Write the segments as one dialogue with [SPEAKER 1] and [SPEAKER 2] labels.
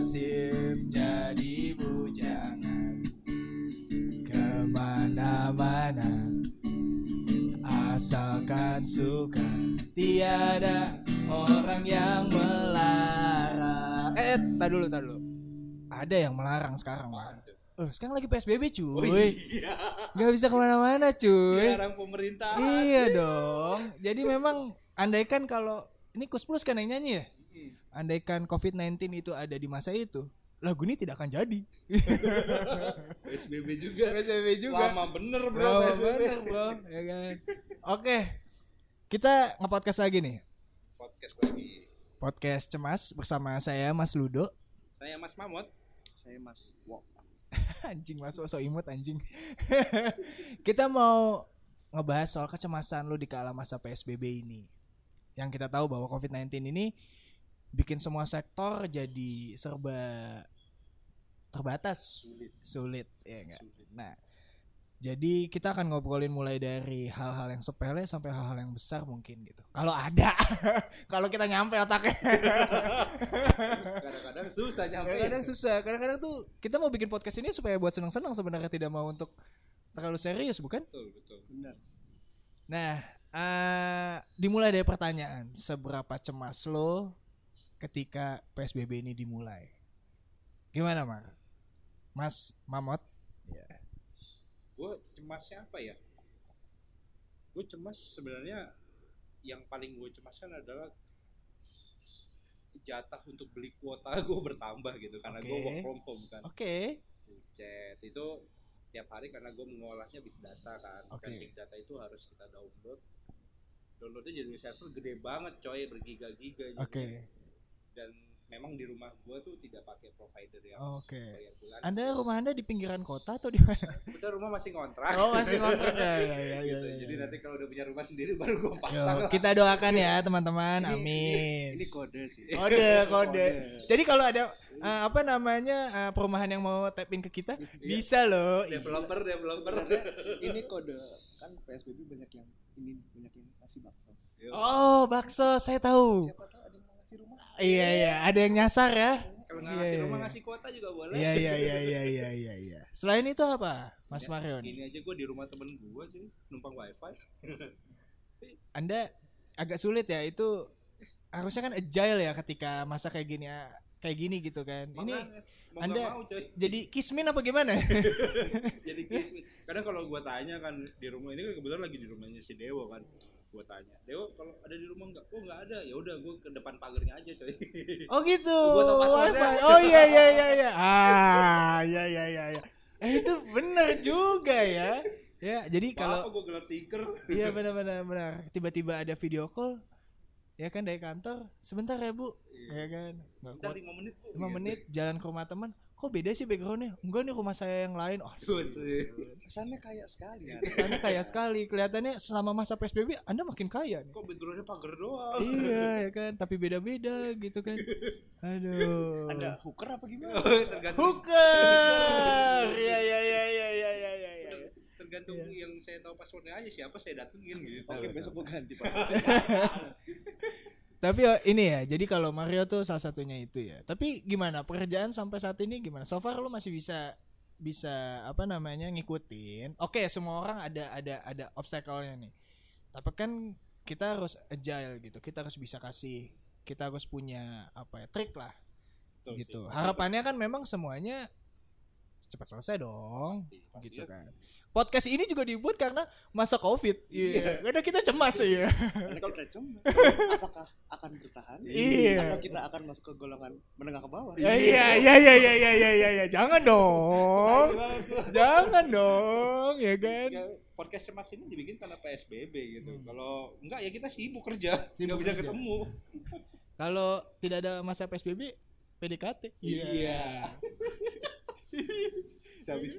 [SPEAKER 1] nasib jadi bujangan Ke mana-mana Asalkan suka Tiada orang yang melarang Eh, tak dulu, tak dulu Ada yang melarang sekarang, Pak Oh, sekarang lagi PSBB cuy
[SPEAKER 2] iya.
[SPEAKER 1] Gak bisa ke mana-mana cuy
[SPEAKER 2] Sekarang pemerintah.
[SPEAKER 1] Iya dong. Jadi memang andaikan kalau ini Kus Plus kan yang nyanyi ya. Andaikan COVID-19 itu ada di masa itu, lagu ini tidak akan jadi.
[SPEAKER 2] PSBB juga.
[SPEAKER 1] PSBB
[SPEAKER 2] Lama bener bro.
[SPEAKER 1] Lama bener, bro. Ya kan. Oke. Kita nge-podcast lagi nih.
[SPEAKER 2] Podcast lagi.
[SPEAKER 1] Podcast Cemas bersama saya Mas Ludo.
[SPEAKER 2] Saya Mas Mamot. Saya Mas Wok.
[SPEAKER 1] anjing Mas so imut anjing. kita mau ngebahas soal kecemasan lu di kala masa PSBB ini. Yang kita tahu bahwa COVID-19 ini bikin semua sektor jadi serba terbatas,
[SPEAKER 2] Sulit.
[SPEAKER 1] sulit, ya enggak?
[SPEAKER 2] Sulit.
[SPEAKER 1] Nah, jadi kita akan ngobrolin mulai dari hal-hal yang sepele sampai hal-hal yang besar mungkin gitu. Kalau ada, kalau kita nyampe otaknya.
[SPEAKER 2] Kadang-kadang susah nyampe.
[SPEAKER 1] Kadang-kadang susah. Kadang-kadang tuh kita mau bikin podcast ini supaya buat senang-senang sebenarnya tidak mau untuk terlalu serius, bukan?
[SPEAKER 2] Betul, betul. Benar.
[SPEAKER 1] Nah, eh dimulai dari pertanyaan, seberapa cemas lo ketika PSBB ini dimulai? Gimana, Mar? Mas Mamot? Ya.
[SPEAKER 2] Gue cemasnya apa ya? Gue cemas sebenarnya yang paling gue cemaskan adalah jatah untuk beli kuota gue bertambah gitu karena gue
[SPEAKER 1] Oke.
[SPEAKER 2] work from home kan.
[SPEAKER 1] Oke.
[SPEAKER 2] Chat itu tiap hari karena gue mengolahnya big data kan.
[SPEAKER 1] Oke.
[SPEAKER 2] Kan big data itu harus kita download. Downloadnya jadi server gede banget coy bergiga-giga. gitu. Dan memang di rumah gue tuh tidak pakai provider yang
[SPEAKER 1] Oke.
[SPEAKER 2] bayar bulan.
[SPEAKER 1] Anda rumah Anda di pinggiran kota atau di mana?
[SPEAKER 2] Udah rumah masih ngontrak.
[SPEAKER 1] Oh, masih ngontrak ya. Ya, ya, ya,
[SPEAKER 2] Gitu.
[SPEAKER 1] ya,
[SPEAKER 2] Jadi
[SPEAKER 1] ya.
[SPEAKER 2] nanti kalau udah punya rumah sendiri baru gue
[SPEAKER 1] Yo,
[SPEAKER 2] pasang lah.
[SPEAKER 1] kita doakan ya teman-teman. Amin.
[SPEAKER 2] Ini kode sih.
[SPEAKER 1] Kode, kode. Jadi kalau ada eh, apa namanya eh, perumahan yang mau tap in ke kita, bisa loh.
[SPEAKER 2] Developer, developer.
[SPEAKER 3] Sebenarnya ini kode kan PSBB banyak yang ini banyak yang ngasih bakso.
[SPEAKER 2] Yo.
[SPEAKER 1] Oh, bakso, saya tahu.
[SPEAKER 3] Siapa tahu ada yang mau ngasih rumah?
[SPEAKER 1] Iya, iya, ada yang nyasar ya.
[SPEAKER 2] Kalau
[SPEAKER 1] Iya,
[SPEAKER 2] ngasih
[SPEAKER 1] iya,
[SPEAKER 2] rumah
[SPEAKER 1] iya.
[SPEAKER 2] ngasih kuota juga boleh.
[SPEAKER 1] Iya, iya, iya, iya, iya, iya, iya. Selain itu apa, Mas
[SPEAKER 2] Ya,
[SPEAKER 1] Mario
[SPEAKER 2] Ini aja gue di rumah temen gue cuy, numpang wifi.
[SPEAKER 1] Anda agak sulit ya itu harusnya kan agile ya ketika masa kayak gini ya, kayak gini gitu kan. Ini
[SPEAKER 2] Makanya, mau
[SPEAKER 1] Anda-
[SPEAKER 2] mau coy.
[SPEAKER 1] jadi kismin apa gimana?
[SPEAKER 2] jadi kismin. Kadang kalau gue tanya kan di rumah ini kan kebetulan lagi di rumahnya si Dewo kan. Gue tanya, Dewo kalau ada di rumah nggak? Oh nggak ada. Ya udah gue ke depan pagarnya aja coy.
[SPEAKER 1] Oh gitu. Oh iya iya iya iya. Ah, iya iya iya iya. Eh itu benar juga ya. Ya, jadi
[SPEAKER 2] Kalau
[SPEAKER 1] kalau
[SPEAKER 2] gue gelar tiker.
[SPEAKER 1] iya benar benar benar. Tiba-tiba ada video call ya kan dari kantor. Sebentar ya, Bu. Ya kan.
[SPEAKER 2] Bentar
[SPEAKER 1] kuat.
[SPEAKER 2] 5 menit bu.
[SPEAKER 1] 5 menit jalan ke rumah teman. Kok beda sih backgroundnya? Enggak nih rumah saya yang lain. Oh.
[SPEAKER 3] Kesannya kayak sekali ya.
[SPEAKER 1] kesannya kaya sekali. Kelihatannya selama masa PSBB Anda makin kaya nih.
[SPEAKER 2] Kok backgroundnya pagar doang?
[SPEAKER 1] iya ya kan, tapi beda-beda gitu kan. Aduh.
[SPEAKER 3] Ada hooker apa gimana?
[SPEAKER 2] tergantung
[SPEAKER 1] Hooker. Iya iya iya iya iya iya iya.
[SPEAKER 2] Tergantung yang saya tahu passwordnya aja siapa saya datengin gitu.
[SPEAKER 3] Oke besok gue ganti pak.
[SPEAKER 1] Tapi oh, ini ya, jadi kalau Mario tuh salah satunya itu ya. Tapi gimana pekerjaan sampai saat ini gimana? So far lu masih bisa bisa apa namanya ngikutin. Oke, semua orang ada ada ada obstacle-nya nih. Tapi kan kita harus agile gitu. Kita harus bisa kasih kita harus punya apa ya trik lah
[SPEAKER 2] Betul sih.
[SPEAKER 1] gitu. Harapannya kan memang semuanya cepat selesai dong
[SPEAKER 2] Pasti.
[SPEAKER 1] gitu
[SPEAKER 2] iya.
[SPEAKER 1] kan podcast ini juga dibuat karena masa covid iya yeah. karena kita cemas ya
[SPEAKER 3] kita cemas apakah akan bertahan
[SPEAKER 1] iya
[SPEAKER 3] atau kita akan masuk ke golongan menengah ke bawah
[SPEAKER 1] ya, iya iya iya iya iya iya iya ya, ya. jangan dong jangan dong ya kan
[SPEAKER 2] podcast cemas ini dibikin karena psbb gitu hmm. kalau enggak ya kita sibuk kerja
[SPEAKER 1] sibuk
[SPEAKER 2] bisa
[SPEAKER 1] kerja.
[SPEAKER 2] ketemu
[SPEAKER 1] kalau tidak ada masa psbb PDKT.
[SPEAKER 2] Iya. Yeah. Habis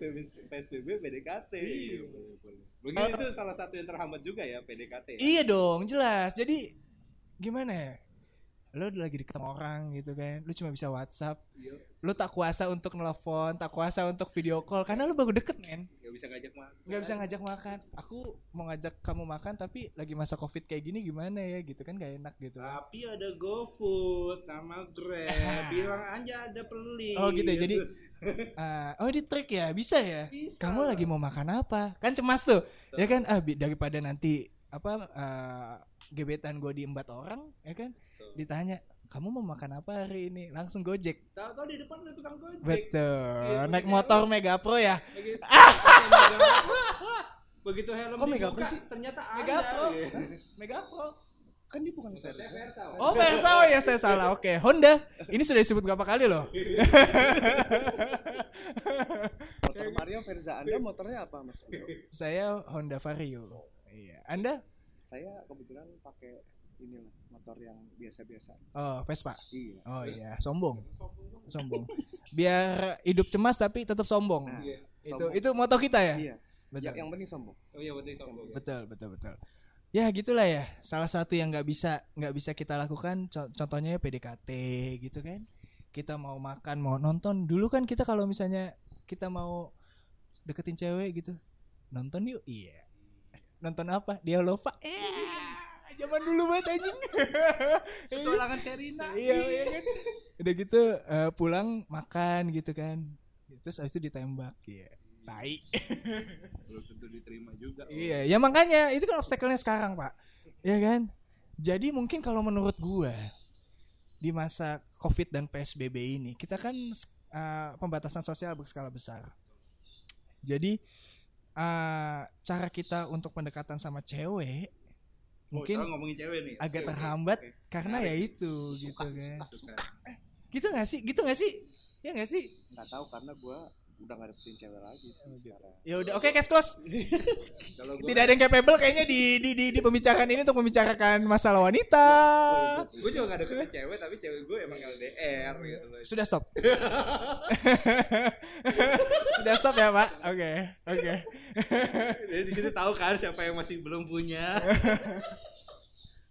[SPEAKER 2] PSBB PDKT. Iya, boleh, boleh. Mungkin itu salah satu yang terhambat juga ya PDKT. ya.
[SPEAKER 1] Iya dong, jelas. Jadi gimana ya? Lu lagi deket sama orang gitu kan lu cuma bisa WhatsApp
[SPEAKER 2] Iya.
[SPEAKER 1] lu tak kuasa untuk nelfon tak kuasa untuk video call karena lu baru deket men
[SPEAKER 2] Gak bisa ngajak makan.
[SPEAKER 1] nggak bisa ngajak makan aku mau ngajak kamu makan tapi lagi masa covid kayak gini gimana ya gitu kan gak enak gitu kan.
[SPEAKER 2] Tapi ada GoFood sama Grab. Bilang aja ada pelik.
[SPEAKER 1] Oh, gitu ya, jadi- Ah, oh di trik ya bisa ya
[SPEAKER 2] Bisa.
[SPEAKER 1] kamu lagi mau makan apa kan cemas tuh ya kan ah daripada nanti apa ah, gebetan gue diembat orang ya kan. Ditanya kamu mau makan apa hari ini? Langsung gojek.
[SPEAKER 2] Tahu-tahu di depan ada tukang gojek.
[SPEAKER 1] betul.
[SPEAKER 2] Iya,
[SPEAKER 1] naik motor Mega Pro ya?
[SPEAKER 2] Begitu, begitu helm
[SPEAKER 3] Kok Mega
[SPEAKER 2] dibuka,
[SPEAKER 3] Pro sih?
[SPEAKER 2] ternyata
[SPEAKER 1] Mega
[SPEAKER 2] ada.
[SPEAKER 1] Pro.
[SPEAKER 2] Iya.
[SPEAKER 1] Mega Pro?
[SPEAKER 3] Kan dia bukan Versa
[SPEAKER 1] oh Versa oh ya saya salah. Oke Honda. Ini sudah disebut berapa kali loh?
[SPEAKER 3] Motor Mario Versa anda motornya apa mas?
[SPEAKER 1] Saya Honda Vario. Iya. Anda?
[SPEAKER 3] Saya kebetulan pakai inilah motor yang biasa-biasa.
[SPEAKER 1] Oh Vespa?
[SPEAKER 3] Iya.
[SPEAKER 1] Oh iya. Sombong. Sombong. Biar hidup cemas tapi tetap sombong.
[SPEAKER 3] Nah,
[SPEAKER 2] Iya.
[SPEAKER 1] itu
[SPEAKER 3] sombong.
[SPEAKER 1] itu moto kita ya?
[SPEAKER 3] Iya.
[SPEAKER 1] Betul.
[SPEAKER 3] Yang, yang penting sombong.
[SPEAKER 2] Oh iya betul sombong.
[SPEAKER 1] betul betul betul. Ya gitulah ya. Salah satu yang nggak bisa nggak bisa kita lakukan co- contohnya ya PDKT gitu kan. Kita mau makan mau nonton. Dulu kan kita kalau misalnya kita mau deketin cewek gitu nonton yuk? Iya. Nonton apa? Dia lova eh zaman dulu banget anjing
[SPEAKER 2] Tulangan Serina.
[SPEAKER 1] iya iya kan udah gitu eh, pulang makan gitu kan terus habis itu ditembak ya tai
[SPEAKER 2] Belum tentu diterima juga.
[SPEAKER 1] Iya, ya makanya itu kan obstacle-nya sekarang, Pak. Ya kan? Jadi mungkin kalau menurut gua di masa Covid dan PSBB ini, kita kan uh, pembatasan sosial berskala besar. Jadi uh, cara kita untuk pendekatan sama cewek
[SPEAKER 2] Oh,
[SPEAKER 1] mungkin
[SPEAKER 2] sekarang ngomongin cewek nih.
[SPEAKER 1] agak
[SPEAKER 2] oke,
[SPEAKER 1] terhambat
[SPEAKER 2] oke.
[SPEAKER 1] karena ya
[SPEAKER 2] Menarik.
[SPEAKER 1] itu gitu kan.
[SPEAKER 2] Suka.
[SPEAKER 1] Gitu gak sih? Gitu gak sih? Ya gak sih?
[SPEAKER 3] nggak tahu karena gue udah nggak dapetin cewek lagi
[SPEAKER 1] Oh, gitu.
[SPEAKER 3] sekarang
[SPEAKER 1] Ya udah, oke, cash close.
[SPEAKER 2] Kalau gua
[SPEAKER 1] Tidak ada yang capable kayaknya di di di, di pembicaraan ini untuk membicarakan masalah wanita.
[SPEAKER 2] gue juga gak deketin cewek tapi cewek gue emang LDR gitu loh.
[SPEAKER 1] Sudah stop. Sudah stop ya, Pak. Oke. Oke.
[SPEAKER 2] Jadi di situ tahu kan siapa yang masih belum punya.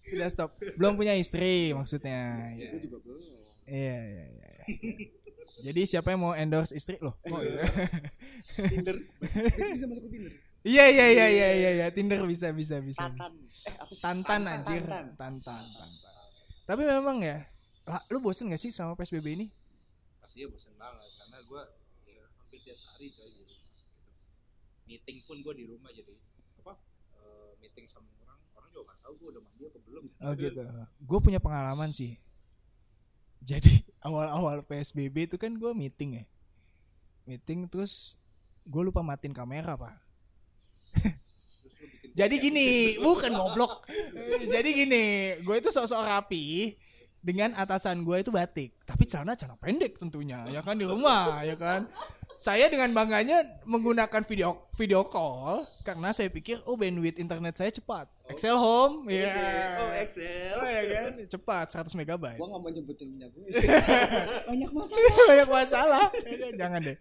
[SPEAKER 1] Sudah stop. Belum punya istri maksudnya. Iya.
[SPEAKER 3] gue juga belum
[SPEAKER 1] Iya, iya, iya. Iya. Jadi siapa yang mau endorse istri loh? Oh, iya.
[SPEAKER 3] Tinder Itu bisa masuk ke Tinder
[SPEAKER 1] Iya, iya, iya, iya, iya, iya. Tinder bisa, bisa, bisa. bisa.
[SPEAKER 3] Tantan eh apa sih
[SPEAKER 1] Tantan anjir.
[SPEAKER 3] Tantan.
[SPEAKER 1] Tantan, tantan. Tapi memang ya, lah, lu bosen gak sih sama PSBB ini?
[SPEAKER 2] Pasti ya bosan banget karena gue ya hampir tiap hari coy di rumah. Gitu. Meeting pun gue di rumah jadi apa? eh, meeting sama orang orang juga gak tahu gue udah mandi apa belum.
[SPEAKER 1] Oh gitu. Gue punya pengalaman sih. Jadi awal-awal PSBB itu kan gue meeting ya. Meeting terus gue lupa matiin kamera pak. Jadi gini, bukan goblok. Jadi gini, gue itu sok-sok rapi dengan atasan gue itu batik, tapi celana celana pendek tentunya, ya kan di rumah, ya kan. Saya dengan bangganya menggunakan video video call karena saya pikir oh bandwidth internet saya cepat. Excel Home, ya.
[SPEAKER 2] Oh Excel.
[SPEAKER 1] Oh ya kan, cepat 100 megabyte.
[SPEAKER 3] gue nggak mau nyebutin punya gue banyak masalah.
[SPEAKER 1] Banyak masalah. Ya jangan deh.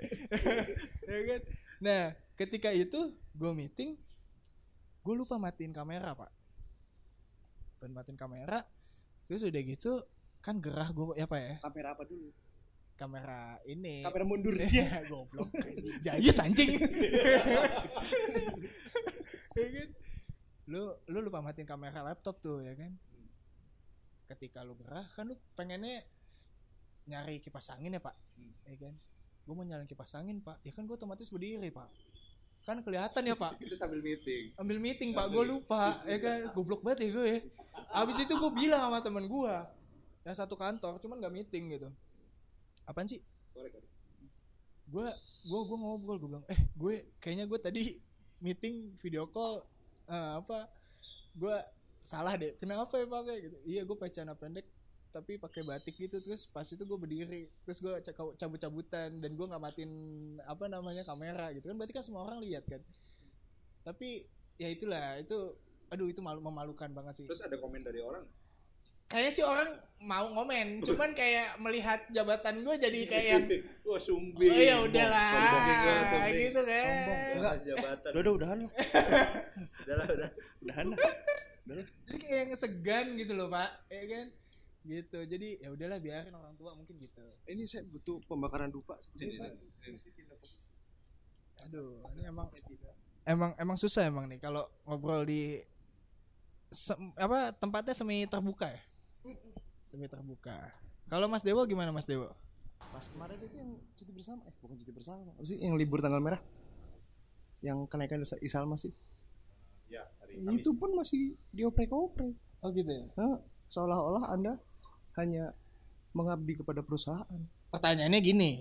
[SPEAKER 1] Ya kan? Nah ketika itu gue meeting gue lupa matiin kamera pak. Dan matiin kamera terus udah gitu kan gerah gue ya pak ya?
[SPEAKER 3] Kamera apa dulu
[SPEAKER 1] kamera ini
[SPEAKER 3] kamera mundur
[SPEAKER 1] Iya, goblok. Jayus anjing. ya kan? Lu lu lupa matiin kamera laptop tuh ya kan? Ketika lu gerah kan lu pengennya nyari kipas angin ya, Pak. Ya kan? Gue mau nyalain kipas angin, Pak. Ya kan gue otomatis berdiri, Pak. Kan kelihatan ya, Pak.
[SPEAKER 2] Itu sambil meeting.
[SPEAKER 1] Ambil meeting, Pak. Gue lupa, ya kan? Goblok banget ya gue ya. Abis itu gue bilang sama temen gue yang satu kantor, cuman gak meeting gitu. Apaan sih? Gue gue gue ngobrol gue bilang eh gue kayaknya gue tadi meeting video call eh, apa gue salah deh kenapa ya pakai? Gitu. Iya gue pakai celana pendek tapi pakai batik gitu. Terus pas itu gue berdiri terus gue cabut cabutan dan gue nggak matiin apa namanya kamera gitu. Kan berarti kan semua orang lihat kan? Tapi ya itulah itu aduh itu malu memalukan banget sih.
[SPEAKER 2] Terus ada komen dari orang.
[SPEAKER 1] Kayaknya sih orang mau ngomen. Cuman kayak melihat jabatan gue jadi kayak yang
[SPEAKER 2] Wah
[SPEAKER 1] oh
[SPEAKER 2] sumbing.
[SPEAKER 1] ya udahlah. Gitu kan.
[SPEAKER 3] Sombong.
[SPEAKER 2] Enggak. Jabatan.
[SPEAKER 3] udah udah udahan lah
[SPEAKER 2] Udah. Lah. Udah.
[SPEAKER 3] udahan lah.
[SPEAKER 1] Jadi kayak yang segan gitu loh pak. Ya kan? Gitu. Jadi ya udahlah biarin orang tua mungkin gitu.
[SPEAKER 3] Ini saya butuh pembakaran dupa. Seperti
[SPEAKER 2] Iya,
[SPEAKER 3] saya mesti pindah posisi.
[SPEAKER 1] aduh ini emang emang emang susah emang nih kalau ngobrol di sem- apa tempatnya semi terbuka ya semi terbuka kalau Mas Dewo gimana Mas Dewo
[SPEAKER 3] Pas kemarin itu yang cuti bersama, eh bukan cuti bersama, apa sih yang libur tanggal merah? Yang kenaikan Isa- Isalma sih.
[SPEAKER 2] Ya, hari Kamis.
[SPEAKER 3] Itu pun masih dioprek-oprek.
[SPEAKER 1] oh gitu ya
[SPEAKER 3] Nah, seolah-olah Anda hanya mengabdi kepada perusahaan.
[SPEAKER 1] pertanyaannya gini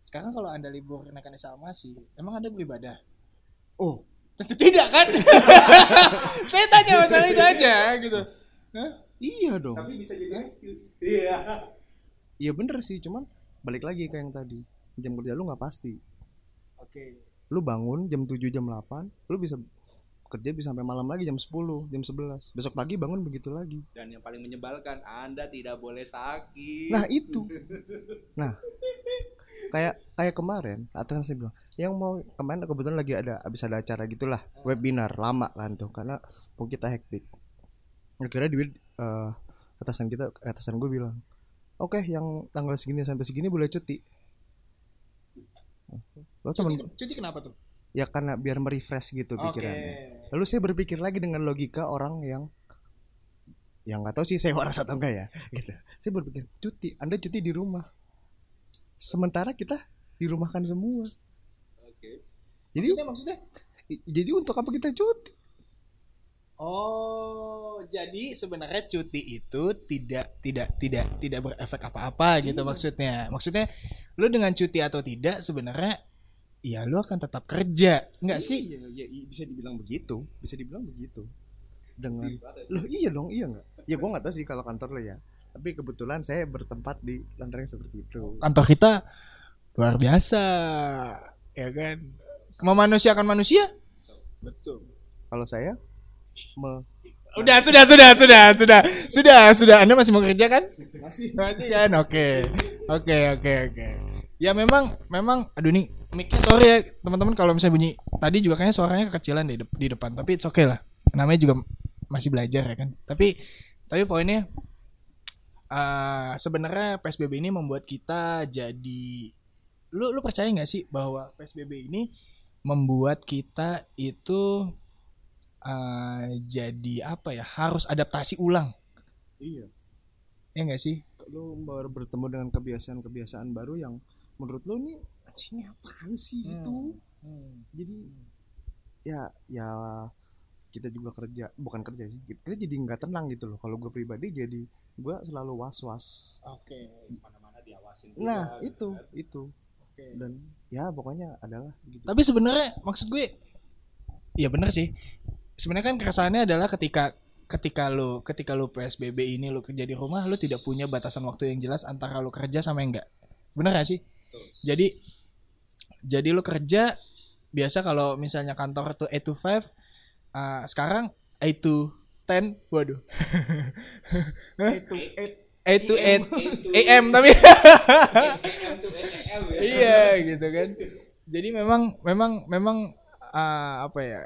[SPEAKER 1] sekarang kalau anda libur kenaikan sih emang anda beribadah
[SPEAKER 3] Oh,
[SPEAKER 1] tentu tidak kan saya tanya masalah itu aja gitu Hah?
[SPEAKER 3] Iya dong.
[SPEAKER 2] Tapi bisa jadi excuse. Iya.
[SPEAKER 3] Iya bener sih, cuman balik lagi ke yang tadi. Jam kerja lu nggak pasti.
[SPEAKER 1] oke
[SPEAKER 3] Lu bangun jam 7 jam 8, lu bisa kerja bisa sampai malam lagi jam 10, jam 11. Besok pagi bangun begitu lagi.
[SPEAKER 2] Dan yang paling menyebalkan, Anda tidak boleh sakit.
[SPEAKER 3] Nah, itu. Nah, kayak kayak kemarin atasan saya bilang, yang mau kemarin kebetulan lagi ada habis ada acara gitulah, webinar lama kan tuh karena mau kita hektik. Akhirnya duit eh, atasan kita atasan gue bilang, "Oke, yang tanggal segini sampai segini boleh cuti." Lo temen
[SPEAKER 1] cuti, cuti kenapa tuh
[SPEAKER 3] ya karena biar merefresh gitu
[SPEAKER 1] oke
[SPEAKER 3] pikirannya. Lalu saya berpikir lagi dengan logika orang yang yang nggak tahu sih saya waras atau enggak ya gitu. Saya berpikir cuti, Anda cuti di rumah. Sementara kita dirumahkan semua.
[SPEAKER 2] Oke.
[SPEAKER 3] Jadi
[SPEAKER 1] maksudnya maksudnya
[SPEAKER 3] jadi untuk apa kita cuti?
[SPEAKER 1] Oh, jadi sebenarnya cuti itu tidak tidak tidak tidak berefek apa-apa gitu maksudnya. Maksudnya lu dengan cuti atau tidak sebenarnya ya lu akan tetap kerja, enggak sih?
[SPEAKER 3] Iya, ya, i- bisa dibilang begitu, bisa dibilang begitu. Dengan Loh iya dong, iya enggak? Ya gua nggak tahu sih kalau kantor lo ya. Tapi kebetulan saya bertempat di lantaran seperti itu.
[SPEAKER 1] Kantor kita luar biasa, ya kan? Memanusiakan manusia? Betul.
[SPEAKER 3] Kalau saya me-
[SPEAKER 1] Udah, sudah, sudah, sudah, sudah, sudah, sudah. Anda masih mau kerja kan?
[SPEAKER 3] masih
[SPEAKER 1] Masih kan? Oke. Oke, oke, oke. Ya memang memang aduh nih mic-nya sorry ya teman-teman kalau misalnya bunyi tadi juga kayaknya suaranya kekecilan di, de- di depan tapi it's okay lah. Namanya juga masih belajar ya kan. Tapi tapi poinnya eh sebenarnya PSBB ini membuat kita jadi lu lu percaya nggak sih bahwa PSBB ini membuat kita itu eh jadi apa ya harus adaptasi ulang
[SPEAKER 3] iya.
[SPEAKER 1] ya nggak sih
[SPEAKER 3] lo baru bertemu dengan kebiasaan-kebiasaan baru yang menurut lo nih anjing apaan sih
[SPEAKER 1] Hmm.
[SPEAKER 3] itu jadi ya ya kita juga kerja bukan kerja sih kita jadi nggak tenang gitu loh kalau gue pribadi jadi gue selalu was was
[SPEAKER 1] oke
[SPEAKER 2] Mana-mana diawasin.
[SPEAKER 3] nah
[SPEAKER 2] juga,
[SPEAKER 3] itu
[SPEAKER 2] kan.
[SPEAKER 3] itu
[SPEAKER 1] oke
[SPEAKER 3] dan ya pokoknya adalah gitu
[SPEAKER 1] Tapi sebenarnya maksud gue ya bener sih. Sebenarnya kan keresahannya adalah ketika ketika lu ketika lu PSBB ini lu kerja di rumah lu tidak punya batasan waktu yang jelas antara lu kerja sama enggak. Bener gak sih?
[SPEAKER 2] Betul.
[SPEAKER 1] Jadi jadi lu kerja biasa kalau misalnya kantor tuh 8 to 5 uh, sekarang 8 to 10 waduh
[SPEAKER 3] itu eh,
[SPEAKER 1] 8 to 8
[SPEAKER 2] Itu-
[SPEAKER 1] AM tapi
[SPEAKER 2] AM ya.
[SPEAKER 1] iya gitu kan jadi memang memang memang uh, apa ya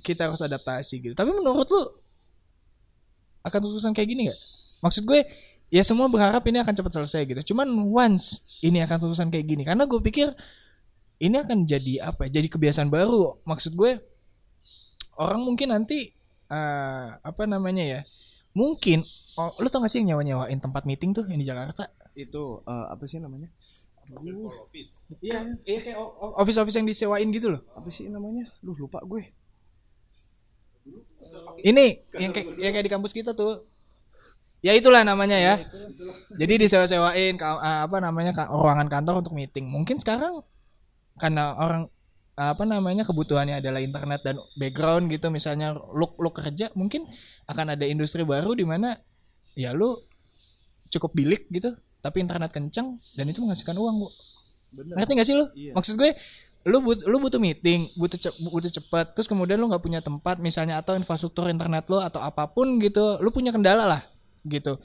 [SPEAKER 1] kita harus adaptasi gitu. Tapi menurut lu akan terusan kayak gini nggak? Maksud gue ya semua berharap ini akan cepat selesai gitu. Cuman once ini akan terusan kayak gini karena gue pikir ini akan jadi apa? Ya, jadi kebiasaan baru. Maksud gue orang mungkin nanti uh, apa namanya ya? Mungkin oh, lu tau gak sih yang nyawa nyawain tempat meeting tuh yang di Jakarta?
[SPEAKER 3] Itu eh, apa sih namanya.
[SPEAKER 1] Iya, iya kayak office-office yang disewain gitu loh.
[SPEAKER 3] apa sih namanya? Lu lupa gue
[SPEAKER 1] Ini yang kayak yang kayak di kampus kita tuh. Ya itulah namanya ya. Jadi disewa-sewain ah, apa namanya ruangan kantor untuk meeting. Mungkin sekarang karena orang apa namanya kebutuhannya adalah internet dan background gitu misalnya lu lu kerja mungkin akan ada industri baru di mana ya lu cukup bilik gitu tapi internet kencang dan itu menghasilkan uang bu
[SPEAKER 3] bener
[SPEAKER 1] ngerti gak sih lu
[SPEAKER 3] Iya.
[SPEAKER 1] maksud gue lu but, lu butuh meeting butuh cep, butuh cepat terus kemudian lu nggak punya tempat misalnya atau infrastruktur internet lu atau apa pun gitu lu punya kendala lah gitu.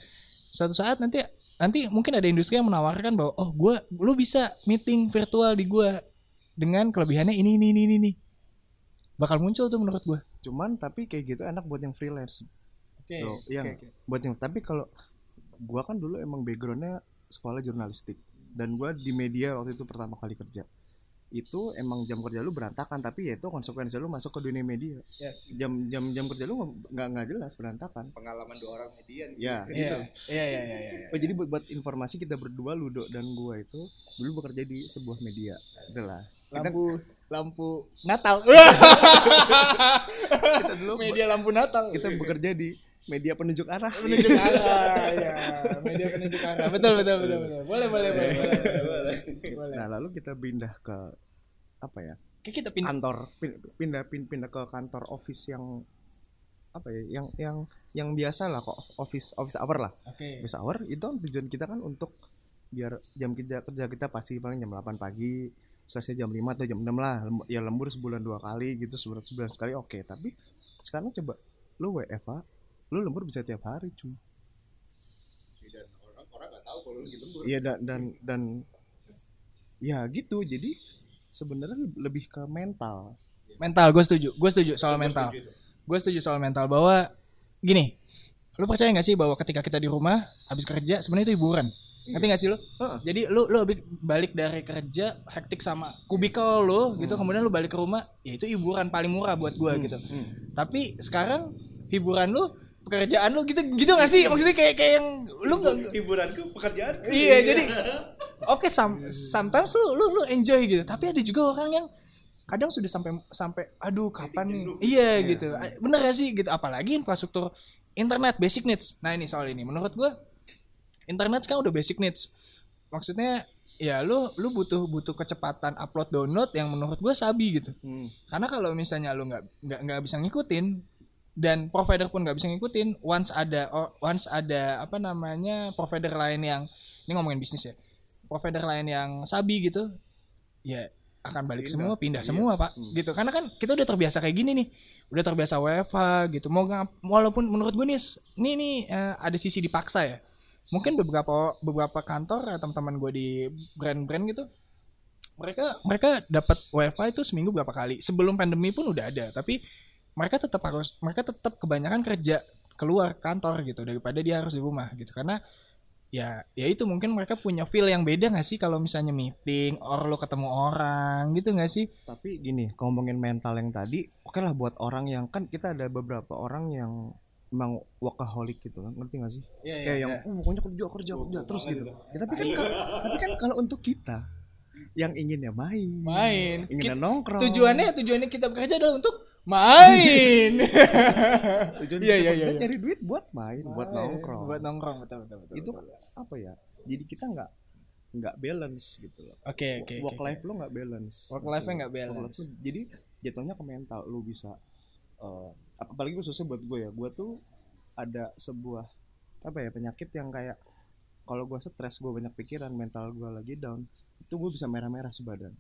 [SPEAKER 1] Suatu saat nanti nanti mungkin ada industri yang menawarkan bahwa oh gue lu bisa meeting virtual di gue dengan kelebihannya ini ini ini ini, ini. bakal muncul tuh menurut gue
[SPEAKER 3] cuman tapi kayak gitu enak buat yang freelance.
[SPEAKER 1] Oke
[SPEAKER 3] Loh, iya nggak? buat yang tapi kalau gua kan dulu emang backgroundnya sekolah jurnalistik. Dan gua di media waktu itu pertama kali kerja itu emang jam kerja lu berantakan tapi ya itu konsekuensi lu masuk ke dunia media
[SPEAKER 1] Yes.
[SPEAKER 3] jam jam jam kerja lu nggak- nggak jelas berantakan
[SPEAKER 2] pengalaman dua orang media nih.
[SPEAKER 3] ya
[SPEAKER 1] Iya.
[SPEAKER 3] gitu.
[SPEAKER 1] Iya iya iya iya.
[SPEAKER 3] Oh, jadi buat, buat informasi kita berdua Ludo dan gua itu dulu bekerja di sebuah media itulah
[SPEAKER 1] Lampu lampu Natal.
[SPEAKER 3] kita dulu
[SPEAKER 1] Media lampu Natal.
[SPEAKER 3] kita bekerja di media penunjuk arah.
[SPEAKER 1] Penunjuk arah ya media penunjuk arah. Betul betul betul betul. Boleh boleh boleh boleh, boleh. boleh.
[SPEAKER 3] nah lalu kita pindah ke apa ya?
[SPEAKER 1] Kayak kita pindah
[SPEAKER 3] kantor. Pin- pindah pin- pindah ke kantor office yang apa ya? Yang yang yang biasa lah kok. Office office hour lah.
[SPEAKER 1] Oke.
[SPEAKER 3] Office hour itu tujuan kita kan untuk biar jam kerja kerja kita pasti paling jam 8 pagi selesai jam 5 atau jam 6 lah. Ya lembur sebulan dua kali gitu sebulan sebulan sekali oke. Tapi sekarang coba lu WFA lu lembur bisa tiap hari cuy
[SPEAKER 2] Dan orang orang nggak tahu kalau lu lagi lembur.
[SPEAKER 3] Iya dan dan dan ya gitu. Jadi sebenarnya lebih ke mental.
[SPEAKER 1] Mental gue setuju. Gue setuju soal mental. gue setuju soal mental bahwa gini lu percaya nggak sih bahwa ketika kita di rumah habis kerja sebenarnya itu hiburan? Ngerti nggak sih lu? Jadi lu lu balik dari kerja hektik sama kubikel lu gitu kemudian lu balik ke rumah ya itu hiburan paling murah buat gua gitu. Tapi sekarang hiburan lu pekerjaan lu gitu gitu nggak sih maksudnya kayak kayak yang lu nggak
[SPEAKER 2] Hiburanku pekerjaan.
[SPEAKER 1] Iya, jadi oke some- sometimes lu lu lu enjoy gitu. Tapi ada juga orang yang kadang sudah sampai sampai aduh kapan nih? Iya gitu. Bener gak sih gitu apalagi infrastruktur internet basic needs. Nah, ini soal ini menurut gua internet sekarang udah basic needs. Maksudnya ya lu lu butuh butuh kecepatan upload download yang menurut gua sabi gitu. Karena kalau misalnya lu nggak nggak nggak bisa ngikutin dan provider pun nggak bisa ngikutin, once ada o- once ada apa namanya provider lain yang ini ngomongin bisnis ya, provider lain yang sabi gitu, ya akan balik semua, pindah semua pak, gitu. Karena kan kita udah terbiasa kayak gini nih, udah terbiasa WFA gitu. Mau ngap- walaupun menurut gue nih, ini nih eh, ada sisi dipaksa ya. Mungkin beberapa beberapa kantor ya, teman-teman gue di brand-brand gitu, mereka mereka dapat WiFi itu seminggu berapa kali. Sebelum pandemi pun udah ada. Tapi mereka tetap harus mereka tetap kebanyakan kerja keluar kantor gitu daripada dia harus di rumah gitu. Karena ya ya itu mungkin mereka punya feel yang beda nggak sih kalau misalnya meeting or lo ketemu orang gitu nggak sih?
[SPEAKER 3] Tapi gini ngomongin mental yang tadi oke lah buat orang yang kan kita ada beberapa orang yang emang workaholic gitu kan ngerti gak sih? Kayak yang oh, pokoknya kerja kerja kerja terus gitu. Ya, tapi kan kalau- tapi kan kalau untuk kita yang inginnya main.
[SPEAKER 1] Main.
[SPEAKER 3] Inginnya
[SPEAKER 1] Ki-
[SPEAKER 3] nongkrong.
[SPEAKER 1] tujuannya tujuannya kita bekerja adalah untuk main.
[SPEAKER 3] Tujuan
[SPEAKER 1] Iya,
[SPEAKER 3] kita bekerja
[SPEAKER 1] iya.
[SPEAKER 3] nyari duit buat main buat nongkrong.
[SPEAKER 1] buat nongkrong betul betul betul
[SPEAKER 3] itu
[SPEAKER 1] betul.
[SPEAKER 3] apa ya? Jadi kita nggak nggak balance gitu loh.
[SPEAKER 1] Oke oke
[SPEAKER 3] work
[SPEAKER 1] oke,
[SPEAKER 3] life lo nggak balance.
[SPEAKER 1] Work life-nya nggak
[SPEAKER 3] Work
[SPEAKER 1] balance.
[SPEAKER 3] life jadi jatuhnya ke mental lu bisa eh, apalagi khususnya buat gue ya. Gue tuh ada sebuah apa ya penyakit yang kayak kalau gue stres gue banyak pikiran mental gue lagi down itu gue bisa merah-merah sebadan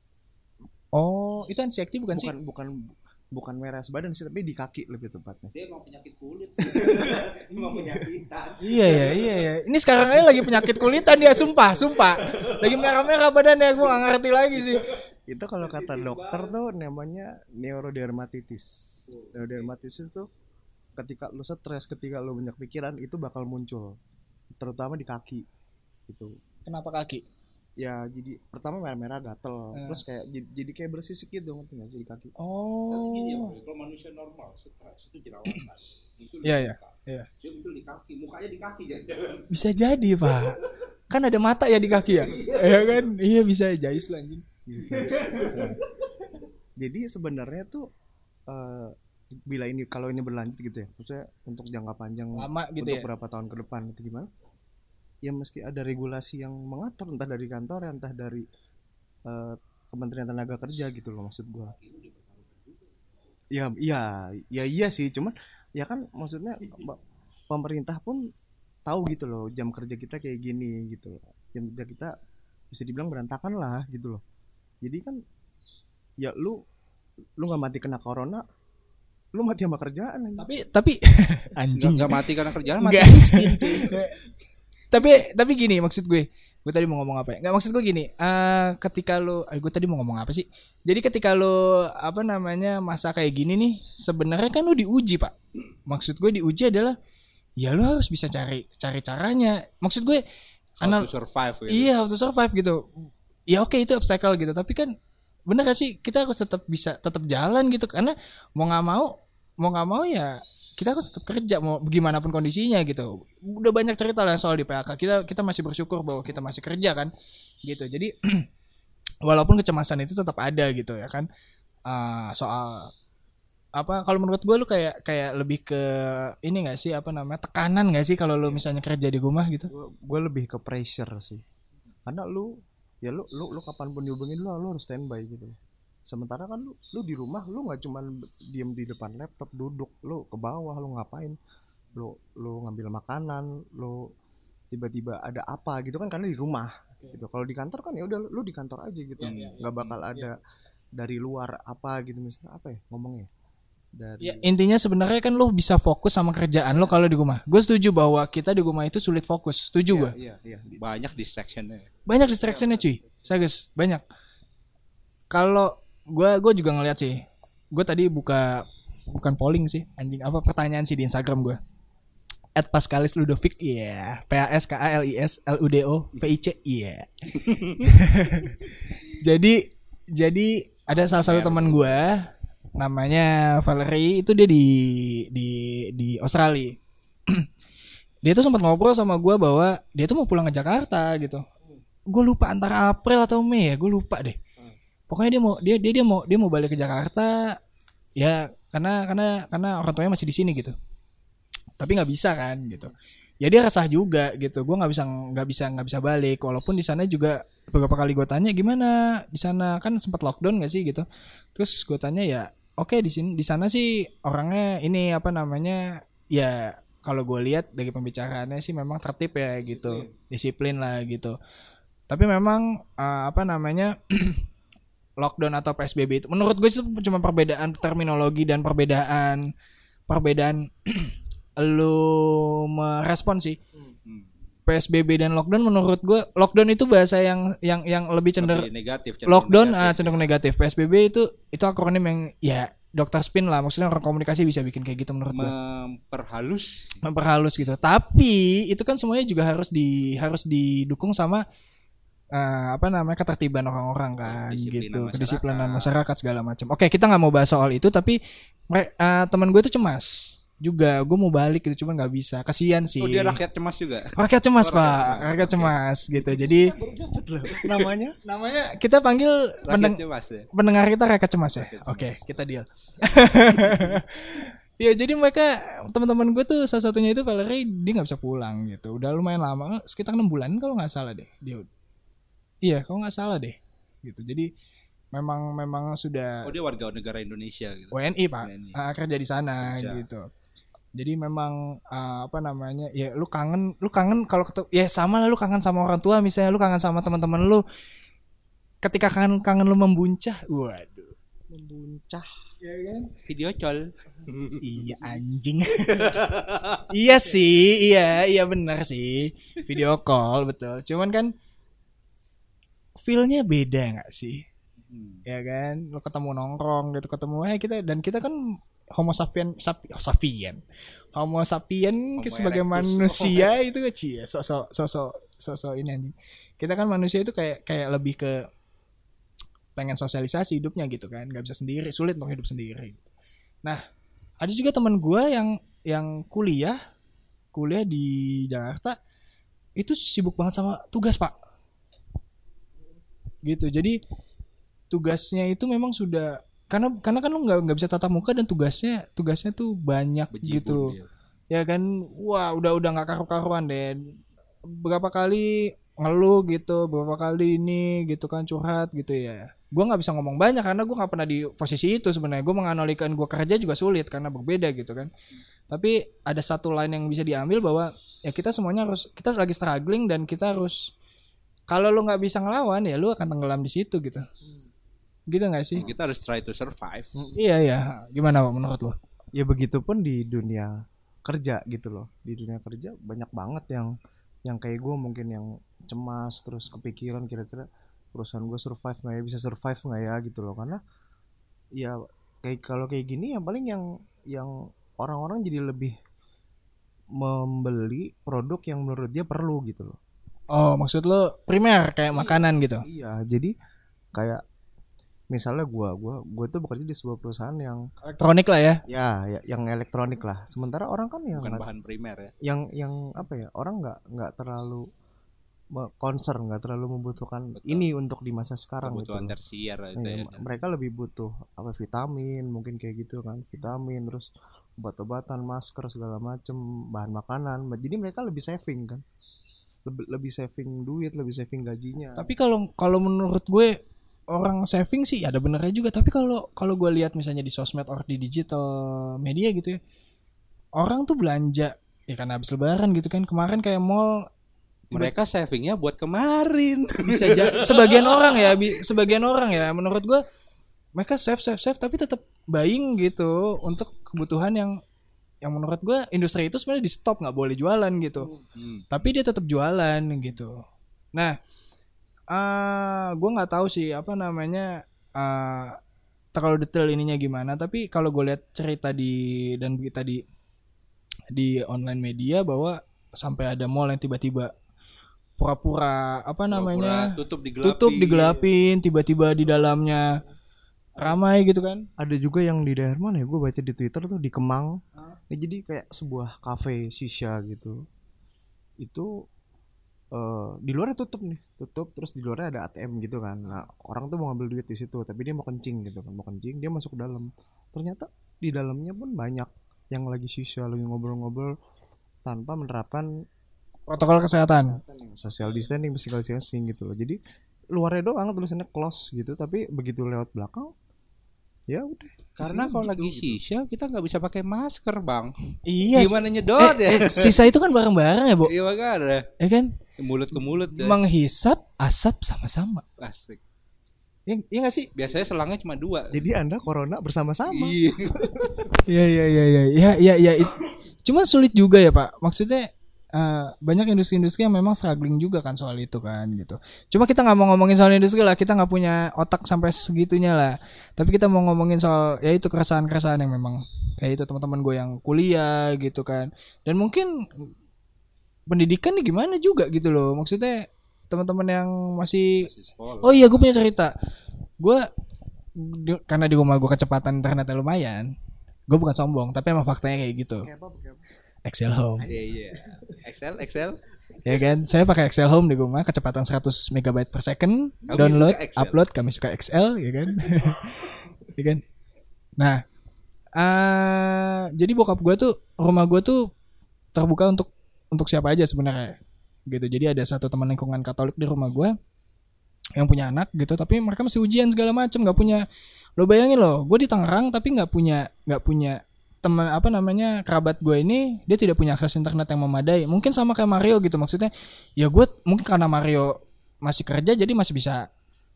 [SPEAKER 1] oh itu anxiety bukan, sih
[SPEAKER 3] bukan bukan bukan merah sebadan sih tapi di kaki lebih tepatnya
[SPEAKER 2] Dia emang penyakit kulit. emang penyakitan.
[SPEAKER 1] Iya ya, iya ya. Ini sekarang aja lagi penyakit kulitan dia, sumpah, sumpah. Lagi merah-merah badannya, gue gak ngerti lagi sih.
[SPEAKER 3] itu kalau kata dokter tuh namanya neurodermatitis neurodermatitis itu ketika lu stres ketika lu banyak pikiran itu bakal muncul terutama di kaki itu
[SPEAKER 1] Kenapa kaki?
[SPEAKER 3] Ya jadi pertama merah-merah gatel
[SPEAKER 1] Hmm.
[SPEAKER 3] terus kayak jadi, jadi kayak bersisik gitu ngerti nggak sih di kaki
[SPEAKER 2] Tapi gini ya,
[SPEAKER 1] Oh.
[SPEAKER 2] Kalau manusia normal stres itu jerawatan.
[SPEAKER 1] Iya, iya,
[SPEAKER 2] muka.
[SPEAKER 1] iya.
[SPEAKER 2] Dia muncul di kaki, mukanya di kaki jangan-jangan.
[SPEAKER 1] Bisa jadi, Pak. Kan ada mata ya di kaki ya? Iya kan? Iya bisa jais lah anjing.
[SPEAKER 3] gitu. Nah, jadi sebenarnya tuh eh, bila ini kalau ini berlanjut gitu ya maksudnya untuk jangka panjang
[SPEAKER 1] Lama gitu
[SPEAKER 3] untuk
[SPEAKER 1] ya.
[SPEAKER 3] berapa tahun ke depan itu gimana ya mesti ada regulasi yang mengatur entah dari kantor entah dari eh, Kementerian Tenaga Kerja gitu loh maksud gua. Ya iya ya iya sih cuman ya kan maksudnya pemerintah pun tahu gitu loh jam kerja kita kayak gini gitu loh. Jam kerja kita bisa dibilang berantakan lah gitu loh. Jadi kan ya lu lu nggak mati kena corona lu mati sama kerjaan aja.
[SPEAKER 1] Tapi tapi anjing.
[SPEAKER 2] Enggak mati karena kerjaan, mati miskin.
[SPEAKER 1] tapi tapi gini maksud gue. Gue tadi mau ngomong apa ya? Nggak maksud gue gini eh ketika lo eh, gue tadi mau ngomong apa sih? Jadi ketika lo apa namanya masa kayak gini nih sebenarnya kan lo diuji pak. Maksud gue diuji adalah ya lu harus bisa cari cari caranya. Maksud gue
[SPEAKER 2] How
[SPEAKER 1] anal
[SPEAKER 2] to survive gitu.
[SPEAKER 1] iya how to survive gitu. Ya oke itu obstacle gitu. Tapi kan bener gak sih? Kita harus tetap bisa tetap jalan gitu. Karena mau nggak mau mau nggak mau ya kita harus tetap kerja mau gimana pun kondisinya gitu. Udah banyak cerita lah soal di PHK kita kita masih bersyukur bahwa kita masih kerja kan? Gitu. Jadi walaupun kecemasan itu tetap ada gitu ya kan? Ah, soal apa kalau menurut gue lu kayak kayak lebih ke ini gak sih? Apa namanya? Tekanan gak sih kalau lu misalnya kerja di rumah gitu?
[SPEAKER 3] Gue lebih ke pressure sih. Karena lu ya lu lu lu kapan pun dihubungin lu lu harus standby gitu sementara kan lu lu di rumah lu nggak cuman diem di depan laptop duduk lu ke bawah lu ngapain lu lu ngambil makanan lu tiba-tiba ada apa gitu kan karena di rumah gitu kalau di kantor kan ya udah lu di kantor aja gitu
[SPEAKER 1] Ya, ya, ya.
[SPEAKER 3] nggak bakal ada dari luar apa gitu misalnya apa ya ngomongnya dari
[SPEAKER 1] Ya intinya sebenarnya kan lo bisa fokus sama kerjaan lo kalau di rumah. Gue setuju bahwa kita di rumah itu sulit fokus. Setuju gue.
[SPEAKER 3] iya iya.
[SPEAKER 2] Banyak distractionnya.
[SPEAKER 1] Banyak distractionnya cuy. Serius banyak. Kalau gue gue juga ngeliat sih. Gue tadi buka bukan polling sih anjing apa pertanyaan sih di Instagram gue. At Pascalis Ludovic, iya. P A S K A L I S L U D O V I C, iya. jadi jadi ada salah satu teman gue namanya Valerie itu dia di di di Australia. dia tuh sempat ngobrol sama gue bahwa dia tuh mau pulang ke Jakarta gitu. Gue lupa antara April atau Mei ya, gue lupa deh. Pokoknya dia mau dia dia dia mau dia mau balik ke Jakarta ya karena karena karena orang tuanya masih di sini gitu. Tapi nggak bisa kan gitu. Ya dia resah juga gitu. Gue nggak bisa nggak bisa nggak bisa balik. Walaupun di sana juga beberapa kali gue tanya gimana di sana kan sempat lockdown gak sih gitu. Terus gue tanya ya oke di sini di sana sih orangnya ini apa namanya ya kalau gue lihat dari pembicaraannya sih memang tertib ya gitu disiplin lah gitu tapi memang eh, apa namanya lockdown atau psbb itu. Menurut gue itu cuma perbedaan terminologi dan perbedaan perbedaan lu merespon sih. Psbb dan lockdown menurut gue lockdown itu bahasa yang yang yang lebih cenderung
[SPEAKER 2] Lebih negatif. cenderung
[SPEAKER 1] lockdown
[SPEAKER 2] negatif.
[SPEAKER 1] ah, cenderung negatif. Psbb itu itu akronim yang ya dokter spin lah. Maksudnya orang komunikasi bisa bikin kayak gitu menurut gue.
[SPEAKER 2] Memperhalus.
[SPEAKER 1] Memperhalus gitu. Tapi itu kan semuanya juga harus di harus didukung sama eh, apa namanya ketertiban orang-orang kan gitu
[SPEAKER 2] masyarakat.
[SPEAKER 1] kedisiplinan masyarakat segala macam oke kita nggak mau bahas soal itu tapi eh, teman gue itu cemas juga gue mau balik gitu cuman nggak bisa kasihan sih
[SPEAKER 2] Oh dia rakyat cemas juga.
[SPEAKER 1] rakyat cemas
[SPEAKER 2] Oh, rakyat
[SPEAKER 1] pak
[SPEAKER 2] cemas.
[SPEAKER 1] rakyat
[SPEAKER 2] Oke.
[SPEAKER 1] cemas gitu jadi
[SPEAKER 3] namanya
[SPEAKER 1] namanya kita panggil
[SPEAKER 2] Rakyat
[SPEAKER 1] pendeng-
[SPEAKER 2] cemas ya.
[SPEAKER 1] pendengar kita rakyat cemas ya.
[SPEAKER 2] Rakyat
[SPEAKER 1] Oke, kita deal. ya jadi mereka teman-teman gue tuh salah satunya itu Valerie dia nggak bisa pulang gitu. Udah lumayan lama, sekitar enam bulan kalau nggak salah deh dia. Iya, kalau nggak salah deh. Gitu. Jadi memang memang sudah
[SPEAKER 2] Oh dia warga negara Indonesia gitu.
[SPEAKER 1] WNI pak
[SPEAKER 2] WNI.
[SPEAKER 1] Ah, kerja di sana
[SPEAKER 2] Kerja.
[SPEAKER 1] gitu. Jadi memang ah, apa namanya ya lu kangen lu kangen kalau ketemu ya sama lah lu kangen sama orang tua misalnya lu kangen sama teman-teman lu ketika kangen kangen lu membuncah waduh
[SPEAKER 3] membuncah
[SPEAKER 1] ya kan
[SPEAKER 2] Video call.
[SPEAKER 1] iya anjing iya sih iya iya benar sih video call betul cuman kan feelnya beda nggak sih?
[SPEAKER 2] Hmm.
[SPEAKER 1] ya kan? Lo ketemu nongkrong gitu ketemu eh kita dan kita kan homo sapien sapi, oh, sapien. Homo sapien
[SPEAKER 2] Homo
[SPEAKER 1] sebagai
[SPEAKER 2] erectus.
[SPEAKER 1] manusia itu cie sosok sosok sosok ini anjing. Kita kan manusia itu kayak kayak lebih ke pengen sosialisasi hidupnya gitu kan nggak bisa sendiri sulit untuk hidup sendiri. Nah ada juga teman gua yang yang kuliah kuliah di Jakarta itu sibuk banget sama tugas pak gitu. Jadi tugasnya itu memang sudah karena karena kan lu nggak nggak bisa tatap muka dan tugasnya tugasnya tuh banyak
[SPEAKER 2] Bejibun
[SPEAKER 1] gitu.
[SPEAKER 2] dia.
[SPEAKER 1] ya kan wah udah udah nggak karu-karuan deh. Berapa kali ngeluh gitu berapa kali ini gitu kan curhat gitu ya. Gua nggak bisa ngomong banyak karena gua nggak pernah di posisi itu sebenarnya. Gua menganalikan gua kerja juga sulit karena berbeda gitu kan. Tapi ada satu line yang bisa diambil bahwa ya kita semuanya harus kita lagi struggling dan kita harus kalau lu nggak bisa ngelawan ya lu akan tenggelam di situ gitu. Gitu nggak sih?
[SPEAKER 2] Kita harus try to survive.
[SPEAKER 1] iya iya. Gimana Pak, menurut lo
[SPEAKER 3] ya begitupun di dunia kerja gitu loh. Di dunia kerja banyak banget yang yang kayak gue mungkin yang cemas terus kepikiran kira-kira perusahaan gue survive nggak ya bisa survive nggak ya gitu loh. Karena ya kayak kalau kayak gini yang paling yang yang orang-orang jadi lebih membeli produk yang menurut dia perlu gitu loh.
[SPEAKER 1] Oh, maksud lo primer kayak makanan gitu.
[SPEAKER 3] Iya, jadi kayak misalnya gua gua gua tuh bekerja di sebuah perusahaan yang
[SPEAKER 1] Elektronik lah ya.
[SPEAKER 3] ya, ya yang elektronik lah. Sementara orang kan yang
[SPEAKER 2] bukan bahan primer ya
[SPEAKER 3] yang yang apa ya? Orang nggak nggak terlalu concern, nggak terlalu membutuhkan
[SPEAKER 2] Betul.
[SPEAKER 3] ini untuk di masa sekarang gitu.
[SPEAKER 2] kebutuhan tersier itu
[SPEAKER 3] Iya,
[SPEAKER 2] ya
[SPEAKER 3] mereka lebih butuh apa vitamin mungkin kayak gitu kan vitamin terus obat-obatan masker segala macem bahan makanan jadi mereka lebih saving kan lebih lebih saving duit lebih saving gajinya
[SPEAKER 1] Tapi kalau kalau menurut gue orang saving sih ada benernya juga. Tapi kalau kalau gue lihat misalnya di sosmed or di digital media gitu ya, orang tuh belanja ya karena habis lebaran gitu kan. Kemarin kayak mall
[SPEAKER 2] mereka savingnya buat kemarin
[SPEAKER 1] bisa sebagian orang ya, sebagian orang ya menurut gue mereka save save save tapi tetap buying gitu untuk kebutuhan yang yang menurut gue industri itu sebenarnya di stop nggak boleh jualan gitu.
[SPEAKER 2] Hmm.
[SPEAKER 1] tapi dia tetap jualan gitu. Nah, eh gue nggak tahu sih apa namanya eh terlalu detail ininya gimana. Tapi kalau gue lihat cerita di dan berita di di online media bahwa sampai ada mall yang tiba-tiba pura-pura apa namanya
[SPEAKER 2] Pura-pura tutup digelapin
[SPEAKER 1] tutup digelapin tiba-tiba di dalamnya ramai gitu kan
[SPEAKER 3] ada juga yang di daerah mana ya gue baca di twitter tuh di Kemang Ini jadi kayak sebuah cafe shisha gitu. Itu eh di luarnya tutup nih tutup terus di luarnya ada ATM gitu kan. Nah orang tuh mau ngambil duit di situ tapi dia mau kencing gitu kan. Mau kencing dia masuk ke dalam. Ternyata di dalamnya pun banyak yang lagi shisha lagi ngobrol-ngobrol tanpa menerapkan
[SPEAKER 1] protokol kesehatan.
[SPEAKER 3] social distancing physical distancing gitu loh. Jadi luarnya doang tulisannya close gitu tapi begitu lewat belakang ya udah
[SPEAKER 2] karena kalau
[SPEAKER 3] gitu,
[SPEAKER 2] lagi
[SPEAKER 3] gitu.
[SPEAKER 2] shisha kita nggak bisa pakai masker bang.
[SPEAKER 1] Iya
[SPEAKER 2] gimana nyedot
[SPEAKER 1] eh,
[SPEAKER 2] ya?
[SPEAKER 1] eh, sisa itu kan bareng-bareng ya bu
[SPEAKER 2] iya makanya
[SPEAKER 1] ya kan?
[SPEAKER 2] Mulut ke mulut ya.
[SPEAKER 1] menghisap asap sama-sama.
[SPEAKER 2] Asik.
[SPEAKER 1] Iya iya nggak sih?
[SPEAKER 2] biasanya selangnya cuma dua.
[SPEAKER 3] Jadi anda corona bersama-sama.
[SPEAKER 2] Iya.
[SPEAKER 1] Iya iya iya iya. Iya iya Cuma sulit juga ya pak. Maksudnya eh, banyak industri-industri yang memang struggling juga kan soal itu kan gitu. Cuma kita nggak mau ngomongin soal industri lah. Kita nggak punya otak sampai segitunya lah. Tapi kita mau ngomongin soal ya itu keresahan-keresahan yang memang kayak itu teman-teman gue yang kuliah gitu kan. Dan mungkin pendidikan nih gimana juga gitu loh. Maksudnya teman-teman yang masih
[SPEAKER 2] Masih sekolah.
[SPEAKER 1] Oh iya gue punya cerita Gue di- Karena di rumah gue kecepatan internetnya lumayan Gue bukan sombong Tapi emang faktanya kayak gitu Excel Home.
[SPEAKER 2] Iya iya. Excel Excel.
[SPEAKER 1] Ya kan? Saya pakai Excel Home di rumah Kecepatan 100 MB per second.
[SPEAKER 2] Kami
[SPEAKER 1] Download. Upload Kami suka Excel Ya kan? Ya kan? Nah eh Jadi bokap gue tuh Rumah gue tuh Terbuka untuk Untuk siapa aja sebenarnya Gitu. Jadi ada satu teman lingkungan Katolik di rumah gue yang punya anak gitu. Tapi mereka masih ujian segala macem nggak punya lo bayangin loh gue di Tangerang tapi nggak punya nggak punya teman apa namanya kerabat gue ini dia tidak punya akses internet yang memadai. Mungkin sama kayak Mario gitu maksudnya ya gue mungkin karena Mario masih kerja jadi masih bisa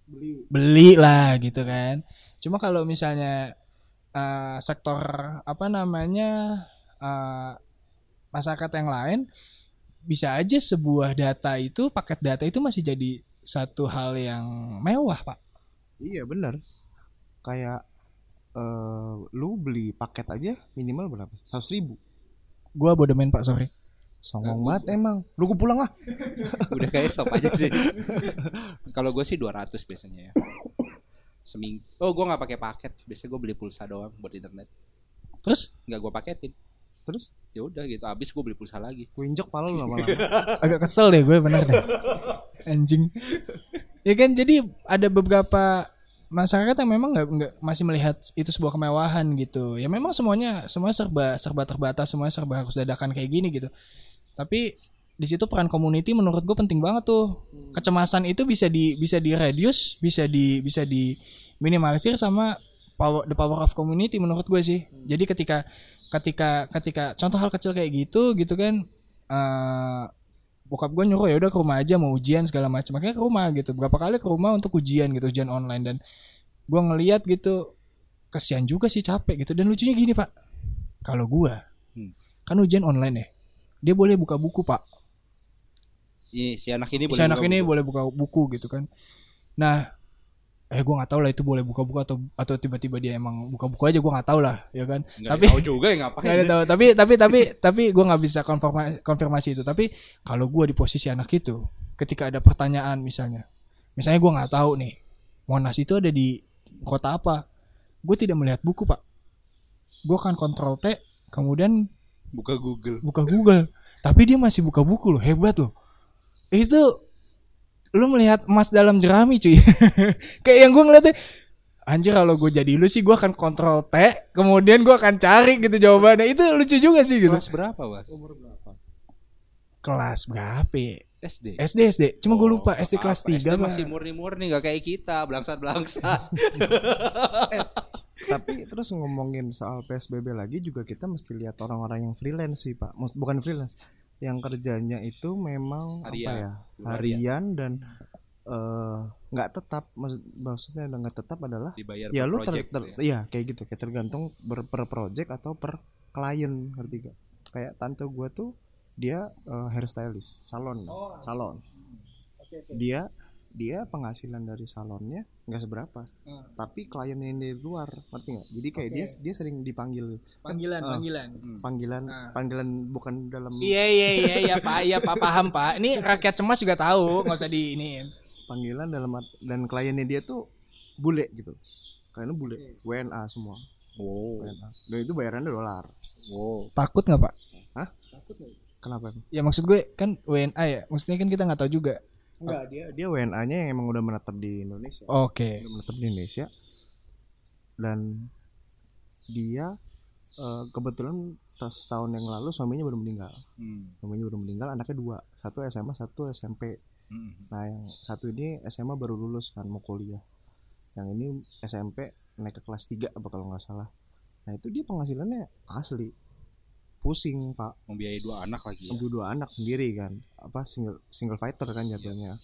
[SPEAKER 3] beli.
[SPEAKER 1] beli lah gitu kan. Cuma kalau misalnya eh, sektor apa namanya eh, masyarakat yang lain bisa aja sebuah data itu paket data itu masih jadi satu hal yang mewah pak.
[SPEAKER 3] Iya bener kayak eh lu beli paket aja minimal berapa seratus ribu
[SPEAKER 1] gua bodomen pak sorry
[SPEAKER 3] songong banget emang lu gue pulang ah
[SPEAKER 2] Udah kayak stop aja sih. Kalau gue sih 200 biasanya ya. Seminggu. Oh, gue nggak pakai paket. Biasanya gue beli pulsa doang buat internet.
[SPEAKER 1] terus
[SPEAKER 2] Nggak gue paketin.
[SPEAKER 3] terus
[SPEAKER 2] Ya udah gitu. Abis gue beli pulsa lagi.
[SPEAKER 3] gue injek pala lu lama-lama
[SPEAKER 1] agak kesel deh gue bener deh anjing ya kan jadi ada beberapa masyarakat yang memang nggak nggak masih melihat itu sebuah kemewahan gitu. Ya memang semuanya semuanya serba serba terbatas semuanya serba harus dadakan kayak gini gitu. Tapi di situ peran community menurut gue penting banget tuh. Kecemasan itu bisa di bisa di reduce bisa di bisa di minimalisir sama power the power of community menurut gue sih. Jadi ketika ketika ketika contoh hal kecil kayak gitu gitu kan eh bokap gue nyuruh ya udah ke rumah aja mau ujian segala macam makanya ke rumah gitu. Berapa kali ke rumah untuk ujian gitu ujian online. Dan gue ngeliat gitu kasihan juga sih capek gitu. Dan lucunya gini pak. Kalau gue
[SPEAKER 2] Hmm.
[SPEAKER 1] kan ujian online ya dia boleh buka buku pak.
[SPEAKER 2] Ini si anak ini
[SPEAKER 1] si anak ini boleh buka buku gitu kan. Nah eh gue nggak tahu lah itu boleh buka-buka atau atau tiba-tiba dia emang buka-buka aja gue nggak tahu lah ya kan?
[SPEAKER 2] Nggak
[SPEAKER 1] tapi
[SPEAKER 2] tahu juga ya ngapain.
[SPEAKER 1] nggak tahu tapi tapi tapi tapi gue nggak bisa konfirmasi konfirmasi itu. Tapi kalau gue di posisi anak itu ketika ada pertanyaan misalnya misalnya gue nggak tahu nih monas itu ada di kota apa? Gue tidak melihat buku pak. Gue akan kontrol T kemudian
[SPEAKER 2] Buka Google.
[SPEAKER 1] buka Google. Tapi dia masih buka buku loh hebat loh. Itu lu melihat emas dalam jerami cuy kayak yang gue ngeliatnya anjir kalau gue jadi lu sih gue akan kontrol T kemudian gue akan cari gitu jawabannya itu lucu juga sih gitu
[SPEAKER 2] Kelas berapa, Was? Umur berapa?
[SPEAKER 1] kelas berapa ya?
[SPEAKER 2] SD.
[SPEAKER 1] SD SD cuma gue lupa SD
[SPEAKER 2] Apa-apa,
[SPEAKER 1] kelas 3
[SPEAKER 2] SD masih murni-murni gak kayak kita, blangsat-blangsat.
[SPEAKER 3] Tapi terus ngomongin soal PSBB lagi juga kita mesti lihat orang-orang yang freelance sih Pak. Bukan freelance, yang kerjanya itu memang apa
[SPEAKER 2] Harian.
[SPEAKER 3] ya?
[SPEAKER 2] Harian.
[SPEAKER 3] Harian dan eh, nggak tetap maksud- maksudnya nggak tetap adalah
[SPEAKER 2] Dibayar
[SPEAKER 3] ya
[SPEAKER 2] per
[SPEAKER 3] lu ter, ter-
[SPEAKER 2] gitu ya.
[SPEAKER 3] iya kayak gitu kayak tergantung ber- per project atau per klien ngerti gak kayak tante gua tuh dia eh, hairstylist salon salon dia dia penghasilan dari salonnya nggak seberapa.
[SPEAKER 1] Hmm.
[SPEAKER 3] tapi klien yang dari luar ngerti nggak? Jadi kayak
[SPEAKER 1] Oke.
[SPEAKER 3] dia dia sering dipanggil.
[SPEAKER 1] Panggilan
[SPEAKER 3] Ah.
[SPEAKER 1] panggilan.
[SPEAKER 3] Panggilan
[SPEAKER 1] Ah.
[SPEAKER 3] panggilan bukan dalam
[SPEAKER 1] iya iya iya iya pak. Iya pak. Paham pak. Ini rakyat cemas juga tahu nggak usah di ini
[SPEAKER 3] panggilan dalam dan kliennya dia tuh bule gitu. Kliennya bule. WNA semua.
[SPEAKER 2] Wow.
[SPEAKER 3] WNA dan itu bayarannya dolar.
[SPEAKER 2] Wow.
[SPEAKER 1] takut nggak pak?
[SPEAKER 3] Kenapa
[SPEAKER 1] ya maksud gue kan WNA ya. Maksudnya kan kita nggak tahu juga
[SPEAKER 3] Enggak, dia dia WNA-nya yang emang udah menetap di Indonesia.
[SPEAKER 1] oke
[SPEAKER 3] Udah menetap di Indonesia. Dan dia eh, kebetulan setahun yang lalu suaminya baru meninggal.
[SPEAKER 2] Hmm.
[SPEAKER 3] Suaminya baru meninggal, anaknya dua, satu SMA, satu SMP.
[SPEAKER 2] Hmm.
[SPEAKER 3] Nah, yang satu ini SMA baru lulus kan mau kuliah. Yang ini SMP naik ke kelas 3 apa kalau nggak salah. Nah, itu dia penghasilannya asli. Pusing, Pak.
[SPEAKER 2] Membiayai dua anak lagi ya.
[SPEAKER 3] Dua anak sendiri kan. Apa single single fighter kan jatuhnya.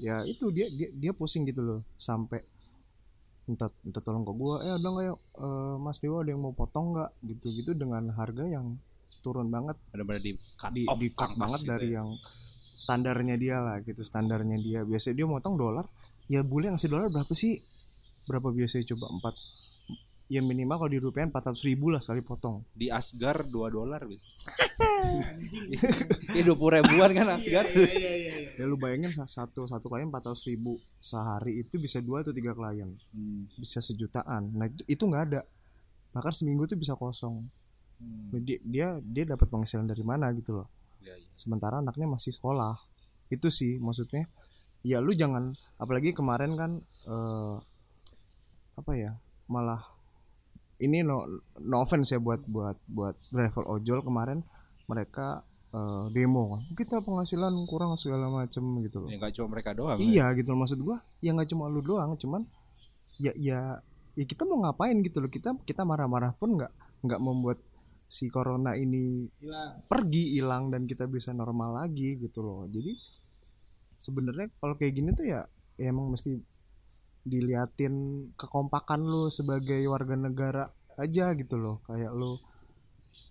[SPEAKER 3] Ya itu dia dia dia pusing gitu loh sampai minta minta tolong ke gua eh ada nggak ya eh, Mas Dewa ada yang mau potong nggak? Gitu gitu dengan harga yang turun banget.
[SPEAKER 2] Benar-benar di cut
[SPEAKER 3] di
[SPEAKER 2] off
[SPEAKER 3] di cut banget
[SPEAKER 2] gitu
[SPEAKER 3] dari
[SPEAKER 2] ya.
[SPEAKER 3] yang standarnya dia lah gitu standarnya dia. Biasanya dia motong dolar ya boleh ngasih dolar berapa sih? Berapa biasanya coba? Empat ya minimal kalau di rupiah empat ratus ribu lah sekali potong
[SPEAKER 2] di Asgar 2 dolar bis. Ini 20 ribuan kan Asgar.
[SPEAKER 3] ya lu bayangin sa- satu satu klien empat ratus ribu sehari itu bisa dua atau tiga klien
[SPEAKER 2] Hmm.
[SPEAKER 3] bisa sejutaan nah itu itu nggak ada bahkan seminggu tuh bisa kosong
[SPEAKER 2] Hmm.
[SPEAKER 3] dia dia, dia dapat penghasilan dari mana gitu loh
[SPEAKER 2] Iya, iya.
[SPEAKER 3] sementara anaknya masih sekolah itu sih maksudnya ya lu jangan apalagi kemarin kan eh, apa ya malah ini no no offense ya buat buat buat driver ojol kemarin mereka eh, demo kita penghasilan kurang segala macem gitu loh
[SPEAKER 2] Ya nggak cuma mereka doang. ya.
[SPEAKER 3] iya gitu loh maksud gua ya nggak cuma lu doang cuman ya ya ya kita mau ngapain gitu loh kita kita marah-marah pun nggak nggak membuat si corona ini pergi hilang dan kita bisa normal lagi gitu loh jadi sebenarnya kalau kayak gini tuh ya, ya emang mesti diliatin kekompakan lu sebagai warga negara aja gitu loh kayak lu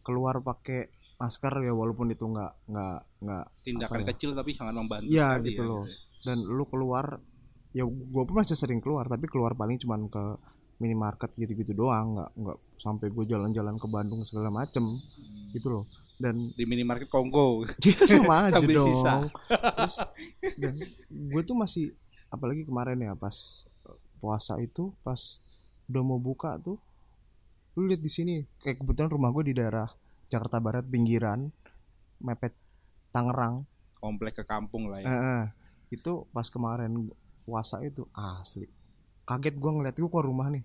[SPEAKER 3] keluar pakai masker ya walaupun itu nggak nggak nggak
[SPEAKER 2] Tindakan
[SPEAKER 3] ya?
[SPEAKER 2] kecil tapi sangat membantu.
[SPEAKER 3] Iya,
[SPEAKER 2] sekali
[SPEAKER 3] gitu
[SPEAKER 2] ya.
[SPEAKER 3] loh. dan lu keluar ya gue pun masih sering keluar tapi keluar paling cuman ke minimarket gitu-gitu doang nggak nggak sampai gue jalan-jalan ke Bandung segala macem gitu loh dan
[SPEAKER 2] Di minimarket Kongo.
[SPEAKER 3] dia sama aja dong terus dan gue tuh masih apalagi kemarin ya pas puasa itu pas udah mau buka tuh lu lihat di sini kayak kebetulan rumah gue di daerah Jakarta Barat pinggiran mepet Tangerang
[SPEAKER 2] Komplek ke kampung lah ya.
[SPEAKER 3] Eh, eh. itu pas kemarin puasa itu asli kaget gua ngeliat gua keluar rumah nih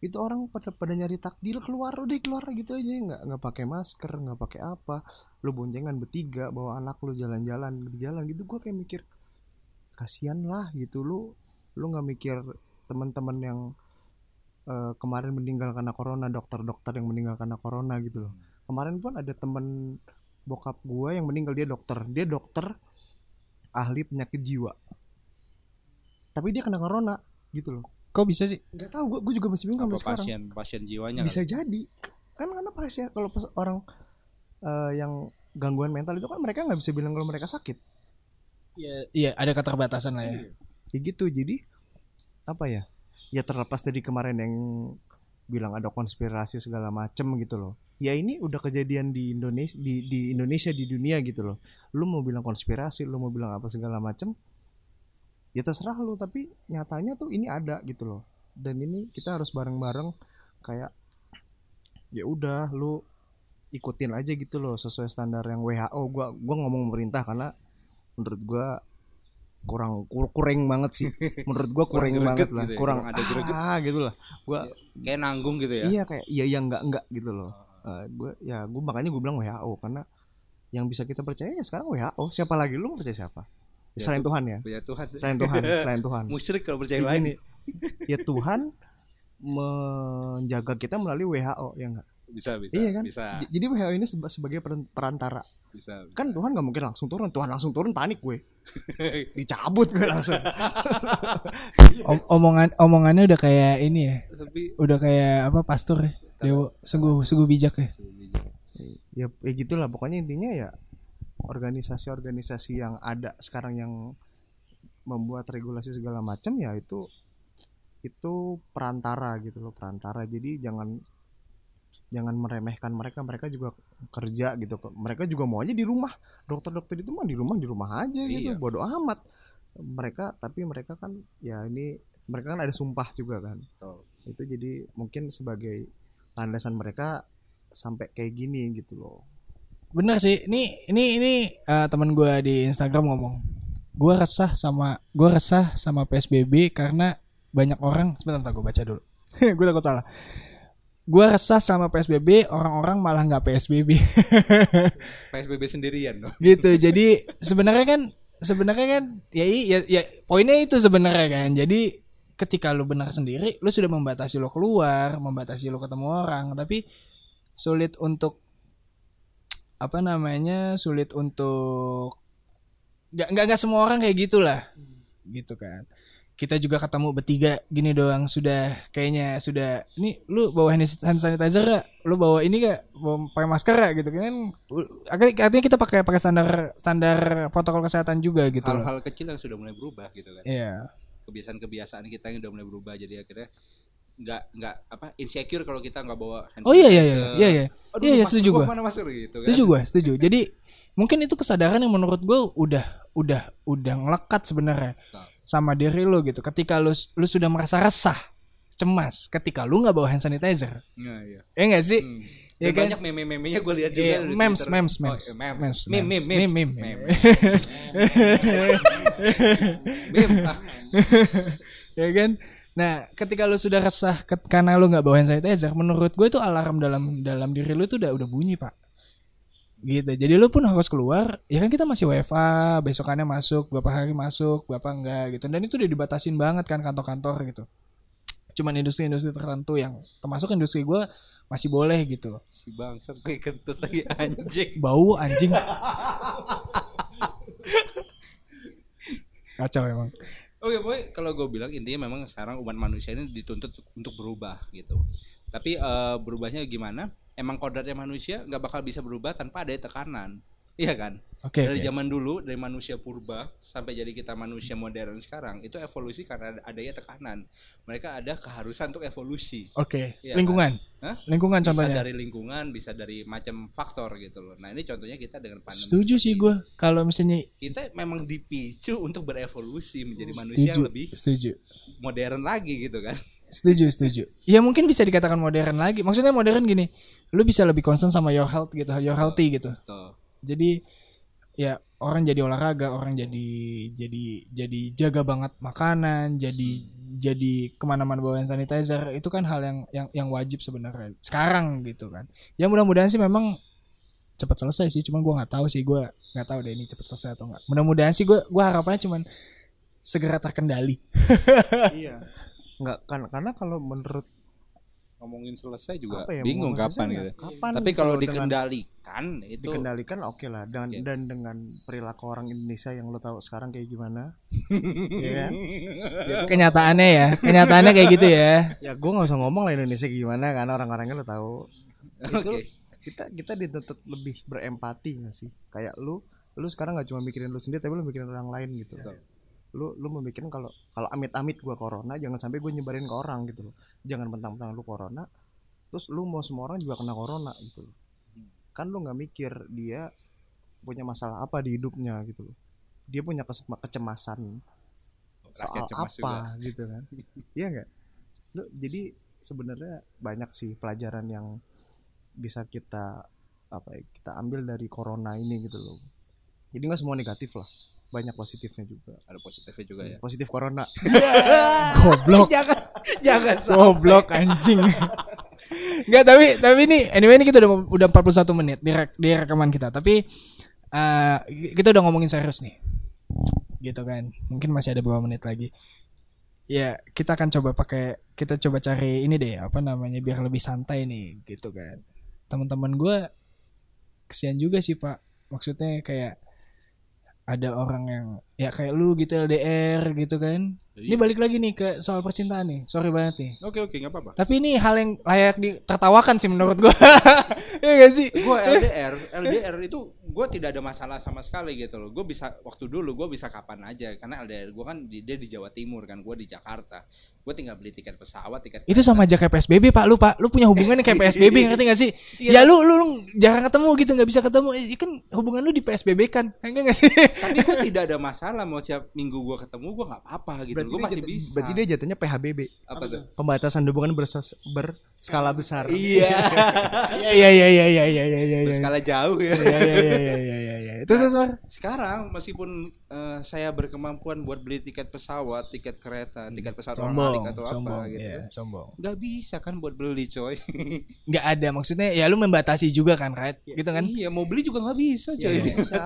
[SPEAKER 3] itu orang pada pada nyari takjil keluar udah keluar gitu aja nggak nggak pakai masker nggak pakai apa lu boncengan bertiga bawa anak lu jalan-jalan di jalan gitu gua kayak mikir kasihan lah gitu. Lu lu nggak mikir teman-teman yang eh, kemarin meninggal karena corona dokter-dokter yang meninggal karena corona gitu loh. Kemarin pun ada temen bokap gua yang meninggal dia dokter. Dia dokter ahli penyakit jiwa. Tapi dia kena corona gitu loh.
[SPEAKER 1] Kok bisa sih?
[SPEAKER 3] Nggak tahu gue juga masih bingung sampai sekarang.
[SPEAKER 2] pasien pasien jiwanya
[SPEAKER 3] bisa jadi. Kan karena pasien kalau pas orang eh, yang gangguan mental itu kan mereka nggak bisa bilang kalau mereka sakit
[SPEAKER 1] Iya, iya ada keterbatasan lah ya.
[SPEAKER 3] kayak gitu jadi apa ya ya terlepas dari kemarin yang bilang ada konspirasi segala macem gitu loh. Ya ini udah kejadian di Indonesia di di Indonesia di dunia gitu loh. Lu mau bilang konspirasi lu mau bilang apa segala macem ya terserah lu tapi nyatanya tuh ini ada gitu loh. Dan ini kita harus bareng-bareng kayak ya udah lu ikutin aja gitu loh sesuai standar yang WHO gua gua ngomong pemerintah karena menurut gua kurang kur- kurang banget sih. Menurut gua kurang,
[SPEAKER 2] Kurang
[SPEAKER 3] banget lah
[SPEAKER 2] gitu ya,
[SPEAKER 3] kurang
[SPEAKER 2] ada greget.
[SPEAKER 3] ah gitu lah. Gua
[SPEAKER 2] kayak nanggung gitu ya?
[SPEAKER 3] Iya kayak iya iya enggak enggak gitu loh. Eh, gua ya gua makanya gua bilang WHO karena yang bisa kita percaya ya sekarang WHO siapa lagi? Lu mau percaya siapa?
[SPEAKER 2] Ya,
[SPEAKER 3] selain
[SPEAKER 2] tuh.
[SPEAKER 3] Tuhan ya?
[SPEAKER 2] ya Tuhan.
[SPEAKER 3] Selain Tuhan selain Tuhan.
[SPEAKER 2] Musyrik kalau percaya lain
[SPEAKER 3] gini, ya Tuhan menjaga kita melalui WHO ya enggak
[SPEAKER 2] bisa bisa
[SPEAKER 3] Iya kan?
[SPEAKER 2] bisa.
[SPEAKER 3] Jadi WHO ini seba- sebagai peran- perantara.
[SPEAKER 2] Bisa
[SPEAKER 3] kan Tuhan nggak mungkin langsung turun Tuhan langsung turun panik gue. Dicabut gue langsung.
[SPEAKER 1] Om- omongan omongannya udah kayak ini ya?
[SPEAKER 2] Tapi
[SPEAKER 1] udah kayak apa pastor ya? Dewa sungguh sungguh bijak ya?
[SPEAKER 3] Ya, ya gitulah. Pokoknya intinya ya organisasi-organisasi yang ada sekarang yang membuat regulasi segala macam ya itu itu perantara gitu loh perantara. Jadi jangan jangan meremehkan mereka mereka juga kerja gitu. Mereka juga mau aja di rumah. Dokter-dokter itu mah di rumah di rumah aja gitu.
[SPEAKER 2] Iya.
[SPEAKER 3] bodoh amat. Mereka tapi mereka kan ya ini mereka kan ada sumpah juga kan.
[SPEAKER 2] Betul.
[SPEAKER 3] itu jadi mungkin sebagai landasan mereka sampai kayak gini gitu loh.
[SPEAKER 1] Bener sih. Ini ini ini eh, teman gue di Instagram ngomong gue resah sama gue resah sama PSBB karena banyak orang sebentar gue baca dulu. Gue takut salah gue resah sama PSBB orang-orang malah nggak PSBB
[SPEAKER 2] PSBB sendirian loh
[SPEAKER 1] gitu jadi sebenarnya kan sebenarnya kan ya, i- ya ya poinnya itu sebenarnya kan. Jadi ketika lu benar sendiri lu sudah membatasi lo keluar membatasi lo ketemu orang. Tapi sulit untuk apa namanya sulit untuk nggak nggak nggak semua orang kayak gitulah. Gitu kan kita juga ketemu bertiga gini doang sudah kayaknya sudah ini lu bawa hand sanitizer gak? lu bawa ini gak bawa pakai masker gak? gitu kan. Artinya kita pakai pakai standar standar protokol kesehatan juga gitu
[SPEAKER 2] hal-hal kecil yang sudah mulai berubah gitu kan.
[SPEAKER 1] Iya.
[SPEAKER 2] Kebiasaan-kebiasaan kita yang udah mulai berubah jadi akhirnya nggak nggak apa insecure kalau kita nggak bawa hand
[SPEAKER 1] oh iya iya iya. iya iya.
[SPEAKER 2] Aduh,
[SPEAKER 1] iya iya setuju
[SPEAKER 2] gua mana masker gitu kan.
[SPEAKER 1] Setuju gue setuju. Jadi mungkin itu kesadaran yang menurut gue udah udah udah ngelekat sebenarnya.
[SPEAKER 2] Nah.
[SPEAKER 1] Sama diri lo gitu. Ketika lu lu sudah merasa resah cemas ketika lu nggak bawa hand sanitizer.
[SPEAKER 2] Iya, iya.
[SPEAKER 1] ya nggak sih?
[SPEAKER 2] Hmm.
[SPEAKER 1] Ya kan?
[SPEAKER 2] banyak meme-memenya gue lihat juga di
[SPEAKER 1] memes,
[SPEAKER 2] Twitter.
[SPEAKER 1] memes,
[SPEAKER 2] Oh,
[SPEAKER 1] memes,
[SPEAKER 2] iya, memes,
[SPEAKER 1] memes,
[SPEAKER 2] meme,
[SPEAKER 1] memes,
[SPEAKER 2] meme,
[SPEAKER 1] meme,
[SPEAKER 2] meme,
[SPEAKER 1] meme. Ya kan? Nah ketika lu sudah resah karena lu nggak bawa hand sanitizer menurut gue itu alarm dalam dalam diri lu tuh udah udah bunyi pak gitu. Jadi lu pun harus keluar ya kan kita masih WFA besokannya masuk berapa hari masuk berapa enggak gitu. Dan itu udah dibatasin banget kan kantor-kantor gitu. Cuman industri-industri tertentu yang termasuk industri gue masih boleh gitu.
[SPEAKER 2] Si bangsat kayak kentut lagi anjing.
[SPEAKER 1] Bau anjing. Kacau emang.
[SPEAKER 2] Oke, boy, kalau gue bilang intinya memang sekarang umat manusia ini dituntut untuk berubah gitu. Tapi eh, berubahnya gimana? Emang kodratnya manusia nggak bakal bisa berubah tanpa ada tekanan, iya kan?
[SPEAKER 1] oke
[SPEAKER 2] dari
[SPEAKER 1] oke.
[SPEAKER 2] zaman dulu dari manusia purba sampai jadi kita manusia modern sekarang itu evolusi karena ada adanya tekanan. Mereka ada keharusan untuk evolusi.
[SPEAKER 1] oke
[SPEAKER 2] Iya,
[SPEAKER 1] lingkungan
[SPEAKER 2] Hah?
[SPEAKER 1] lingkungan
[SPEAKER 2] Bisa
[SPEAKER 1] contohnya
[SPEAKER 2] dari lingkungan, bisa dari macam faktor gitu loh. Nah ini contohnya kita dengan pandemi.
[SPEAKER 1] setuju sih gue kalau misalnya
[SPEAKER 2] Kita memang dipicu untuk berevolusi menjadi manusia
[SPEAKER 1] setuju
[SPEAKER 2] yang lebih
[SPEAKER 1] setuju
[SPEAKER 2] modern lagi gitu kan.
[SPEAKER 1] setuju setuju ya mungkin bisa dikatakan modern lagi maksudnya modern gini lu bisa lebih concern sama your health gitu your healthy gitu. jadi ya orang jadi olahraga orang jadi jadi jadi jaga banget makanan jadi jadi ke mana-mana bawa hand sanitizer itu kan hal yang yang yang wajib sebenarnya sekarang gitu kan. Ya mudah-mudahan sih memang cepat selesai sih cuman gua nggak tahu sih gua nggak tahu deh ini cepat selesai atau enggak mudah-mudahan sih gua gua harapannya cuman segera terkendali.
[SPEAKER 3] Iya. Nggak kan karena kalau menurut
[SPEAKER 2] ngomongin selesai juga
[SPEAKER 3] apa ya
[SPEAKER 2] bingung kapan gitu.
[SPEAKER 3] kapan
[SPEAKER 2] Tapi kalau
[SPEAKER 3] loh dengan-
[SPEAKER 2] dikendalikan itu
[SPEAKER 3] dikendalikan oke lah dan
[SPEAKER 2] Oke.
[SPEAKER 3] dan dengan perilaku orang Indonesia yang lo tahu sekarang kayak gimana ya kan
[SPEAKER 1] kenyataannya ya kenyataannya kayak gitu ya
[SPEAKER 3] ya gue nggak usah ngomong lah Indonesia gimana karena orang-orangnya lo tahu itu
[SPEAKER 2] Oke.
[SPEAKER 3] kita kita dituntut lebih berempati nggak sih kayak lu lu sekarang nggak cuma mikirin lu sendiri tapi lu mikirin orang lain gitu
[SPEAKER 2] Betul.
[SPEAKER 3] Lu lu memikirkan kalau kalau amit-amit gua corona jangan sampai gue nyebarin ke orang gitu loh. Jangan mentang-mentang lu corona terus lu mau semua orang juga kena corona gitu loh. Kan lu nggak mikir dia punya masalah apa di hidupnya gitu loh. Dia punya kecemasan soal apa
[SPEAKER 2] juga.
[SPEAKER 3] gitu kan. Iya nggak? Lu jadi sebenarnya banyak sih pelajaran yang bisa kita apa ya, kita ambil dari corona ini gitu loh. Jadi nggak semua negatif lah banyak positifnya juga
[SPEAKER 2] Ada positifnya juga ya.
[SPEAKER 3] positif corona
[SPEAKER 1] Goblok.
[SPEAKER 2] jangan jangan
[SPEAKER 1] Goblok anjing. Enggak tapi tapi ini anyway ini kita udah udah 41 menit di, rek- di rekaman kita. Tapi eh, kita udah ngomongin serius nih. Gitu kan. Mungkin masih ada beberapa menit lagi. Ya, kita akan coba pakai kita coba cari ini deh, apa namanya biar lebih santai nih gitu kan. Teman-teman gua kesian juga sih, Pak. Maksudnya kayak ada orang yang ya kayak lu gitu LDR gitu kan. Ini balik lagi nih ke soal percintaan nih. Sorry banget nih.
[SPEAKER 2] Oke oke nggak apa-apa.
[SPEAKER 1] Tapi ini hal yang layak ditertawakan sih menurut gua. Iya gak sih?
[SPEAKER 2] gue LDR LDR itu gue tidak ada masalah sama sekali gitu loh gue bisa waktu dulu gue bisa kapan aja karena LDR gue kan di, dia di Jawa Timur kan gue di Jakarta gue tinggal beli tiket pesawat tiket
[SPEAKER 1] Itu sama aja kayak PSBB Pak lu Pak. Lu punya hubungan yang kayak PSBB ngerti gak sih? Ya lu, lu lu jarang ketemu gitu nggak bisa ketemu. Eh, kan hubungan lu di PSBB kan. Enggak gak sih?
[SPEAKER 2] tapi gue tidak ada masalah mau tiap minggu gue ketemu gue nggak apa-apa gitu gue masih
[SPEAKER 3] jat-
[SPEAKER 2] bisa
[SPEAKER 3] berarti dia jatuhnya PHBB
[SPEAKER 2] apa tuh
[SPEAKER 3] pembatasan hubungan bersos- berskala besar
[SPEAKER 2] iya
[SPEAKER 1] Iya iya iya iya iya iya iya. iya.
[SPEAKER 2] berskala jauh ya
[SPEAKER 1] Iya iya iya iya iya iya iya. Itu sesuatu.
[SPEAKER 2] sekarang meskipun eh, saya berkemampuan buat beli tiket pesawat tiket kereta tiket pesawat orang
[SPEAKER 1] Sombong,
[SPEAKER 2] atau
[SPEAKER 1] sombong,
[SPEAKER 2] apa gitu
[SPEAKER 1] iya, sombong.
[SPEAKER 2] nggak bisa kan buat beli coy.
[SPEAKER 1] Nggak ada maksudnya ya lu membatasi juga kan, right? Gitu kan?
[SPEAKER 2] iya mau beli juga nggak bisa coy.
[SPEAKER 3] Iya, bisa.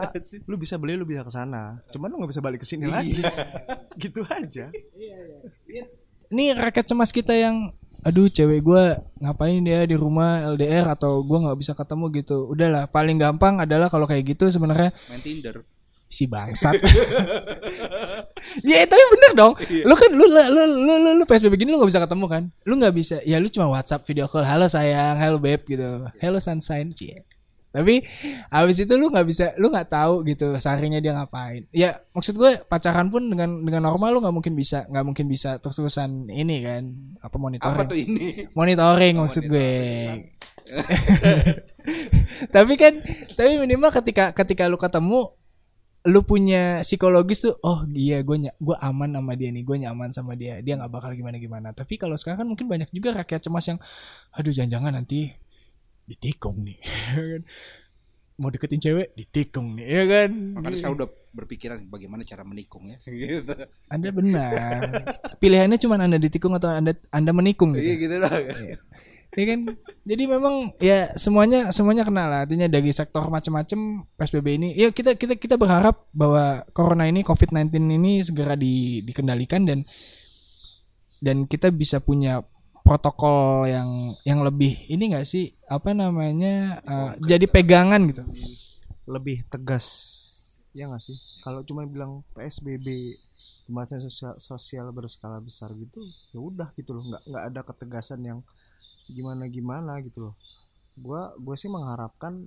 [SPEAKER 3] lu bisa beli lu bisa ke sana. Cuman lu nggak bisa balik ke sini lagi. Gitu aja.
[SPEAKER 1] Ini rakyat cemas kita yang aduh cewek gua ngapain dia di rumah LDR atau gua nggak bisa ketemu gitu. Udahlah paling gampang adalah kalau kayak gitu sebenarnya
[SPEAKER 2] main Tinder
[SPEAKER 1] si bangsat. Ya tapi bener dong. Lu kan lu lu lu lu, lu, lu PSBB gini lu nggak bisa ketemu kan? Lu nggak bisa ya lu cuma WhatsApp video call halo sayang halo babe gitu. Hello sunshine cie. Tapi habis itu lu nggak bisa lu nggak tahu gitu seharinya dia ngapain. Ya maksud gue pacaran pun dengan dengan normal lu nggak mungkin bisa nggak mungkin bisa terus terusan ini kan apa monitoring.
[SPEAKER 2] Apa tuh ini?
[SPEAKER 1] Monitoring maksud gue. tapi kan tapi minimal ketika ketika lu ketemu lu punya psikologis tuh oh iya gue ny- gue aman sama dia nih gue nyaman sama dia dia nggak bakal gimana gimana tapi kalau sekarang kan mungkin banyak juga rakyat cemas yang aduh jangan-jangan nanti ditikung nih. Kan. mau deketin cewek ditikung nih ya kan?
[SPEAKER 2] Makanya saya udah berpikiran bagaimana cara menikung ya gitu.
[SPEAKER 1] Anda benar. Pilihannya cuma anda ditikung atau anda anda menikung gitu.
[SPEAKER 2] iya gitu lah
[SPEAKER 1] ya kan? Jadi memang ya semuanya semuanya kena lah. Artinya dari sektor macam-macam psbb ini. Ya kita kita kita berharap bahwa corona ini covid 19 ini segera di, dikendalikan dan dan kita bisa punya protokol yang yang lebih ini enggak sih? Apa namanya? Eh, jadi pegangan gitu.
[SPEAKER 3] lebih tegas. Ya nggak sih? Kalau cuma bilang PSBB pembatasan sosial, sosial berskala besar gitu ya udah gitu loh. Nggak nggak ada ketegasan yang gimana gimana gitu loh. Gua gue sih mengharapkan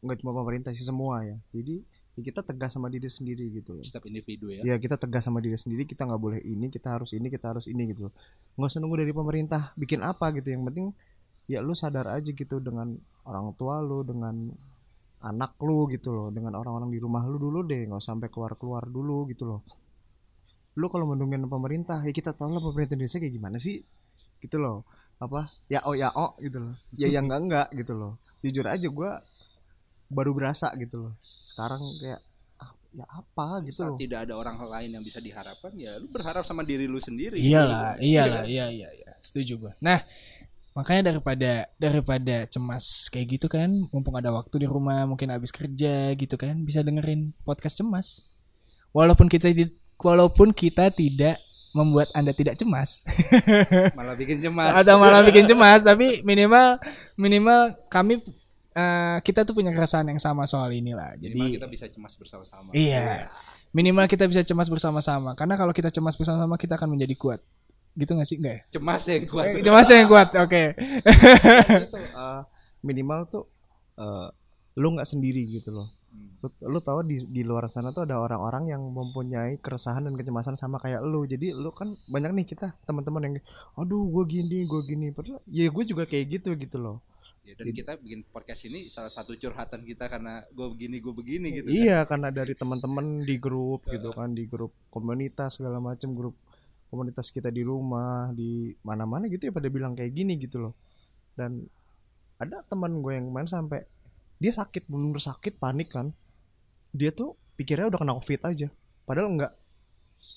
[SPEAKER 3] nggak cuma pemerintah sih semua ya. Jadi ya kita tegas sama diri sendiri gitu loh.
[SPEAKER 2] Setiap individu ya.
[SPEAKER 3] Ya kita tegas sama diri sendiri kita nggak boleh ini kita harus ini kita harus ini gitu loh. Nggak usah nunggu dari pemerintah bikin apa gitu yang penting ya lu sadar aja gitu dengan orang tua lu dengan anak lu gitu loh dengan orang-orang di rumah lu dulu deh nggak sampai keluar keluar dulu gitu loh. Lu kalau mendungin pemerintah ya kita tahu lah pemerintah Indonesia kayak gimana sih gitu loh apa? Ya oh ya oh gitu loh. Ya yang enggak enggak gitu loh. Jujur aja gua baru berasa gitu loh. Sekarang kayak ah, ya apa gitu
[SPEAKER 2] saat
[SPEAKER 3] loh.
[SPEAKER 2] tidak ada orang lain yang bisa diharapkan ya lu berharap sama diri lu sendiri.
[SPEAKER 1] Iyalah, iyalah, iya iya iya. Setuju gua. Nah, makanya daripada daripada cemas kayak gitu kan, mumpung ada waktu di rumah, mungkin habis kerja gitu kan, bisa dengerin podcast cemas. Walaupun kita di- walaupun kita tidak membuat Anda tidak cemas
[SPEAKER 2] malah bikin cemas
[SPEAKER 1] atau malah bikin cemas, tapi minimal minimal kami eh, kita tuh punya keresahan yang sama soal inilah.
[SPEAKER 2] Minimal
[SPEAKER 1] Jadi
[SPEAKER 2] kita bisa cemas bersama-sama
[SPEAKER 1] Iya. Minimal kita bisa cemas bersama-sama. Karena kalau kita cemas bersama-sama kita akan menjadi kuat. Gitu gak sih? Enggak ya?
[SPEAKER 2] cemas yang kuat
[SPEAKER 1] Cemas yang kuat. Oke.
[SPEAKER 3] itu eh, minimal tuh eh, lu nggak sendiri gitu loh Lu, lu tahu di di luar sana tuh ada orang-orang yang mempunyai keresahan dan kecemasan sama kayak lu. Jadi lu kan banyak nih kita teman-teman yang aduh gue gini, gue gini. Padahal ya gue juga kayak gitu gitu loh.
[SPEAKER 2] Ya, dan kita bikin podcast ini salah satu curhatan kita karena gue begini gue begini gitu. kan.
[SPEAKER 3] Iya, karena dari teman-teman di grup gitu kan, di grup komunitas segala macam grup komunitas kita di rumah, di mana-mana gitu ya pada bilang kayak gini gitu loh. Dan ada teman gue yang main sampai dia sakit, bener sakit, panik kan. Dia tuh pikirnya udah kena covid aja, padahal enggak.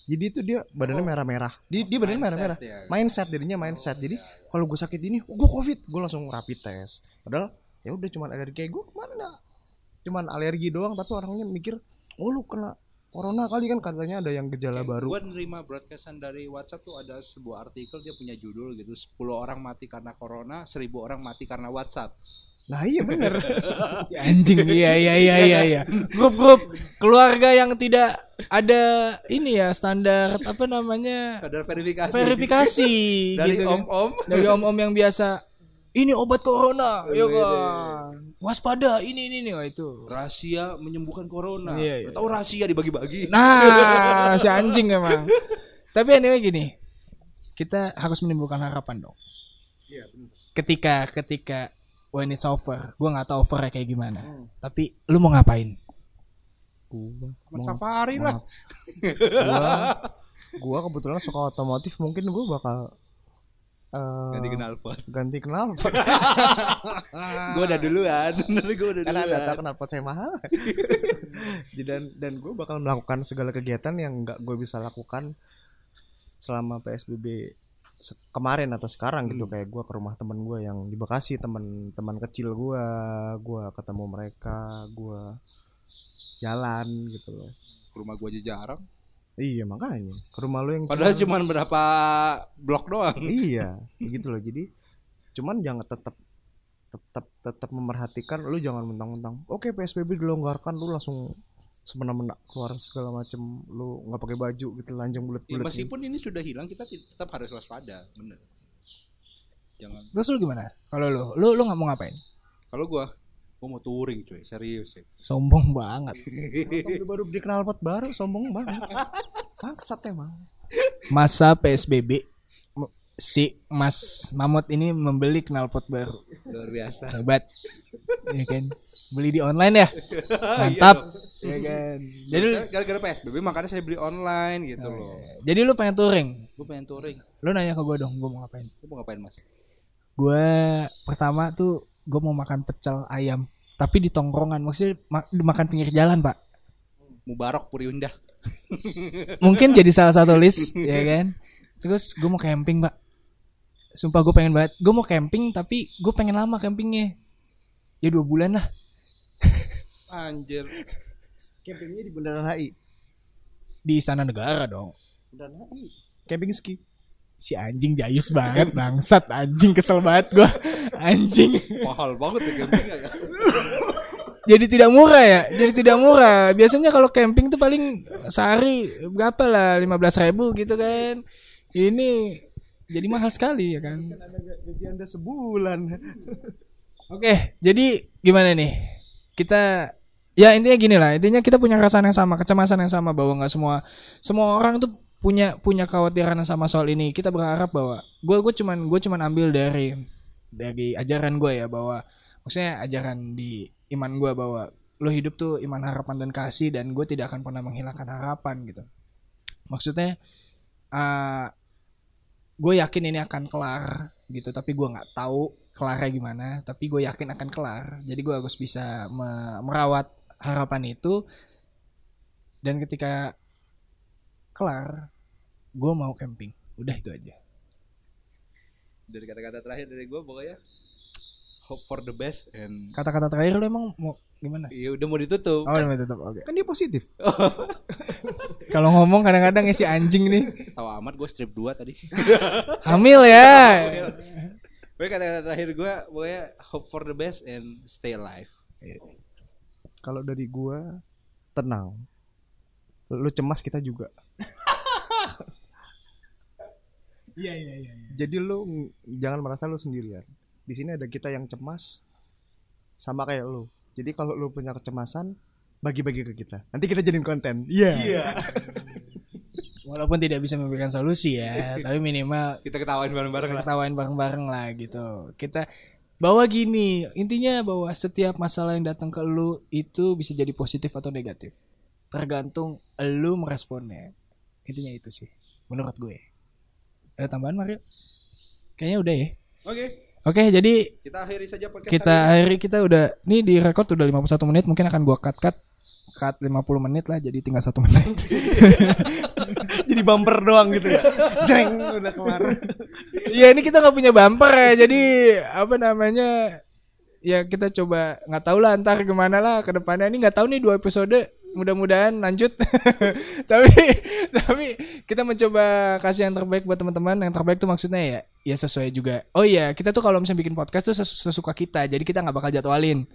[SPEAKER 3] Jadi itu dia badannya
[SPEAKER 2] Oh.
[SPEAKER 3] merah-merah. Dia, dia badannya merah-merah.
[SPEAKER 2] ya.
[SPEAKER 3] Mindset jadinya mindset. Jadi kalau gue sakit ini, oh, gue covid, gue langsung rapid test. Padahal ya udah cuman alergi kayak gue kemarin nggak cuman alergi doang tapi orangnya mikir oh lu kena corona kali kan katanya ada yang gejala baru
[SPEAKER 2] Gue nerima broadcastan dari WhatsApp tuh ada sebuah artikel dia punya judul gitu 10 orang mati karena corona 1000 orang mati karena WhatsApp
[SPEAKER 3] nah iya bener
[SPEAKER 1] Si anjing iya iya iya iya iya. Grup-grup keluarga yang tidak ada ini ya standar apa namanya
[SPEAKER 2] ada verifikasi
[SPEAKER 1] verifikasi
[SPEAKER 2] dari
[SPEAKER 1] gitu kan.
[SPEAKER 2] om-om
[SPEAKER 1] Dari om-om yang biasa ini obat corona, ya kan. Waspada ini ini nih wah itu.
[SPEAKER 2] rahasia menyembuhkan corona
[SPEAKER 1] Iya, iya,
[SPEAKER 2] tahu rahasia dibagi-bagi
[SPEAKER 1] Nah, si anjing emang. Tapi anyway gini, kita harus menimbulkan harapan dong. Ketika ketika when it's over, gua nggak tahu overnya kayak gimana. Tapi lu mau ngapain?
[SPEAKER 3] gua mau-
[SPEAKER 2] safari lah.
[SPEAKER 3] gua gua kebetulan suka otomotif. Mungkin gua bakal eh,
[SPEAKER 2] ganti knalpot
[SPEAKER 3] ganti knalpot
[SPEAKER 2] gue udah duluan. Gue udah
[SPEAKER 3] karena
[SPEAKER 2] duluan
[SPEAKER 3] ada tahu knalpot saya mahal. Jadi dan dan gue bakal melakukan segala kegiatan yang nggak gue bisa lakukan selama psbb kemarin atau sekarang gitu kayak gue ke rumah temen gue yang di bekasi teman-teman kecil gue gue ketemu mereka gue jalan gitu loh.
[SPEAKER 2] Ke rumah gue aja jarang.
[SPEAKER 3] Iya makanya. Ke rumah lu yang
[SPEAKER 2] padahal
[SPEAKER 3] cuma-
[SPEAKER 2] cuma berapa blok doang.
[SPEAKER 3] Iya begitu loh. Jadi cuman jangan tetap tetap tetap memerhatikan lu jangan mentang-mentang oke psbb dilonggarkan lu langsung semena-mena keluar segala macem lu nggak pakai baju gitu lanjang
[SPEAKER 2] Ya,
[SPEAKER 3] bulat-bulat
[SPEAKER 2] meskipun ini sudah hilang kita tet- tetap harus waspada bener. Jangan.
[SPEAKER 1] Terus lu gimana? Kalau lu, lu lu nggak mau ngapain?
[SPEAKER 2] kalau gue gue mau touring cuy serius ya
[SPEAKER 1] Sombong banget.
[SPEAKER 3] Baru beli knalpot baru sombong banget. Bangsat emang.
[SPEAKER 1] Masa PSBB si Mas Mamut ini membeli knalpot baru.
[SPEAKER 2] luar biasa
[SPEAKER 1] Hebat. ya kan? Beli di online ya? Mantap. ya kan. Jadi lu,
[SPEAKER 2] Saya gara-gara PSBB makanya saya beli online gitu loh
[SPEAKER 1] jadi lu pengen touring.
[SPEAKER 2] gue pengen touring
[SPEAKER 1] Lu nanya ke gue dong, gue mau ngapain?
[SPEAKER 2] lu mau ngapain mas
[SPEAKER 1] Gue pertama tuh gue mau makan pecel ayam, tapi di tongkrongan. Maksudnya ma- makan pinggir jalan, Pak.
[SPEAKER 2] Mubarok Puriunda
[SPEAKER 1] Mungkin jadi salah satu list, ya kan? Terus gue mau camping, Pak. Sumpah gue pengen banget. Gue mau camping, tapi gue pengen lama campingnya. Ya dua bulan lah.
[SPEAKER 2] anjir
[SPEAKER 3] campingnya di bundaran HI
[SPEAKER 1] Di Istana Negara dong.
[SPEAKER 3] bundaran HI camping ski
[SPEAKER 1] Si anjing jayus banget, bangsat. Anjing kesel banget gue. Anjing.
[SPEAKER 2] mahal banget ya camping ya
[SPEAKER 1] Jadi tidak murah ya? Jadi tidak murah. Biasanya kalau camping tuh paling sehari berapa lah? 15 ribu gitu kan. Ini jadi mahal sekali ya kan.
[SPEAKER 3] gaji anda sebulan
[SPEAKER 1] Oke, jadi gimana nih? Kita ya intinya gini lah. Intinya kita punya perasaan yang sama, kecemasan yang sama bahwa nggak semua semua orang tuh punya punya kekhawatiran yang sama soal ini. Kita berharap bahwa gue gue cuman gue cuman ambil dari dari ajaran gue ya bahwa maksudnya ajaran di iman gue bahwa lo hidup tuh iman harapan dan kasih dan gue tidak akan pernah menghilangkan harapan gitu. Maksudnya eh gue yakin ini akan kelar gitu. Tapi gue nggak tahu kelarnya gimana. Tapi gue yakin akan kelar. Jadi gue harus bisa me- merawat harapan itu. Dan ketika kelar gue mau camping. Udah itu aja.
[SPEAKER 2] Dari kata-kata terakhir dari gue pokoknya hope for the best and
[SPEAKER 1] kata-kata terakhir lo emang mau gimana?
[SPEAKER 2] Iya udah mau ditutup.
[SPEAKER 1] Oh udah tutup oke.
[SPEAKER 3] Kan dia positif.
[SPEAKER 1] Kalau ngomong kadang-kadang ya si anjing nih.
[SPEAKER 2] Tahu amat gue strip 2 tadi.
[SPEAKER 1] Hamil ya.
[SPEAKER 2] Pokoknya kata-kata terakhir gue pokoknya hope for the best and stay alive.
[SPEAKER 3] Kalau dari gua tenang. Lu cemas kita juga.
[SPEAKER 1] Iya iya iya.
[SPEAKER 3] Jadi lu ng- jangan merasa lu sendirian di sini ada kita yang cemas sama kayak lu jadi kalau lu punya kecemasan bagi-bagi ke kita. Nanti kita jadiin konten. Iya.
[SPEAKER 1] Walaupun tidak bisa memberikan solusi ya, tapi minimal
[SPEAKER 2] Kita ketawain bareng-bareng lah.
[SPEAKER 1] ketawain bareng-bareng lah gitu. Kita bawa gini, intinya bahwa setiap masalah yang datang ke lu itu bisa jadi positif atau negatif. Tergantung lu meresponnya. Intinya itu sih menurut gue. Ada tambahan Mario? Kayaknya udah ya.
[SPEAKER 2] Oke,
[SPEAKER 1] Oke, jadi
[SPEAKER 2] kita akhiri saja podcast
[SPEAKER 1] kita
[SPEAKER 2] hari
[SPEAKER 1] akhiri kita udah nih di record udah 51 menit, mungkin akan gua cut-cut cut 50 menit lah jadi tinggal satu menit.
[SPEAKER 3] Jadi bumper doang gitu ya. Jreng udah kelar.
[SPEAKER 1] Iya ini kita nggak punya bumper ya jadi apa namanya ya kita coba nggak tahu lah ntar gimana lah ke depannya ini nggak tahu nih dua episode mudah-mudahan lanjut. Tapi tapi kita mencoba kasih yang terbaik buat teman-teman. Yang terbaik tuh maksudnya ya ya sesuai juga. Oh iya kita tuh kalau misalnya bikin podcast tuh ses- sesuka kita. Jadi kita nggak bakal jadwalin.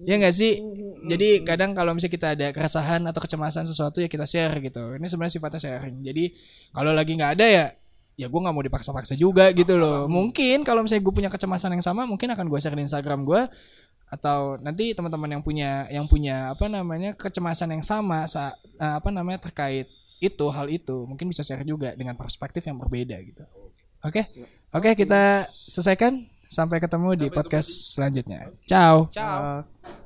[SPEAKER 1] Ya nggak sih? Jadi kadang kalau misalnya kita ada keresahan atau kecemasan sesuatu ya kita share gitu. Ini sebenarnya sifatnya sharing. Jadi kalau lagi nggak ada ya ya gue nggak mau dipaksa-paksa juga gitu loh. Mungkin kalau misalnya gue punya kecemasan yang sama mungkin akan gue share di Instagram gue atau nanti teman-teman yang punya yang punya apa namanya kecemasan yang sama sa- eh, apa namanya terkait itu hal itu mungkin bisa share juga dengan perspektif yang berbeda gitu. Oke? Oke kita selesaikan. Sampai ketemu di podcast selanjutnya. Ciao.
[SPEAKER 2] Ciao.
[SPEAKER 3] Uh,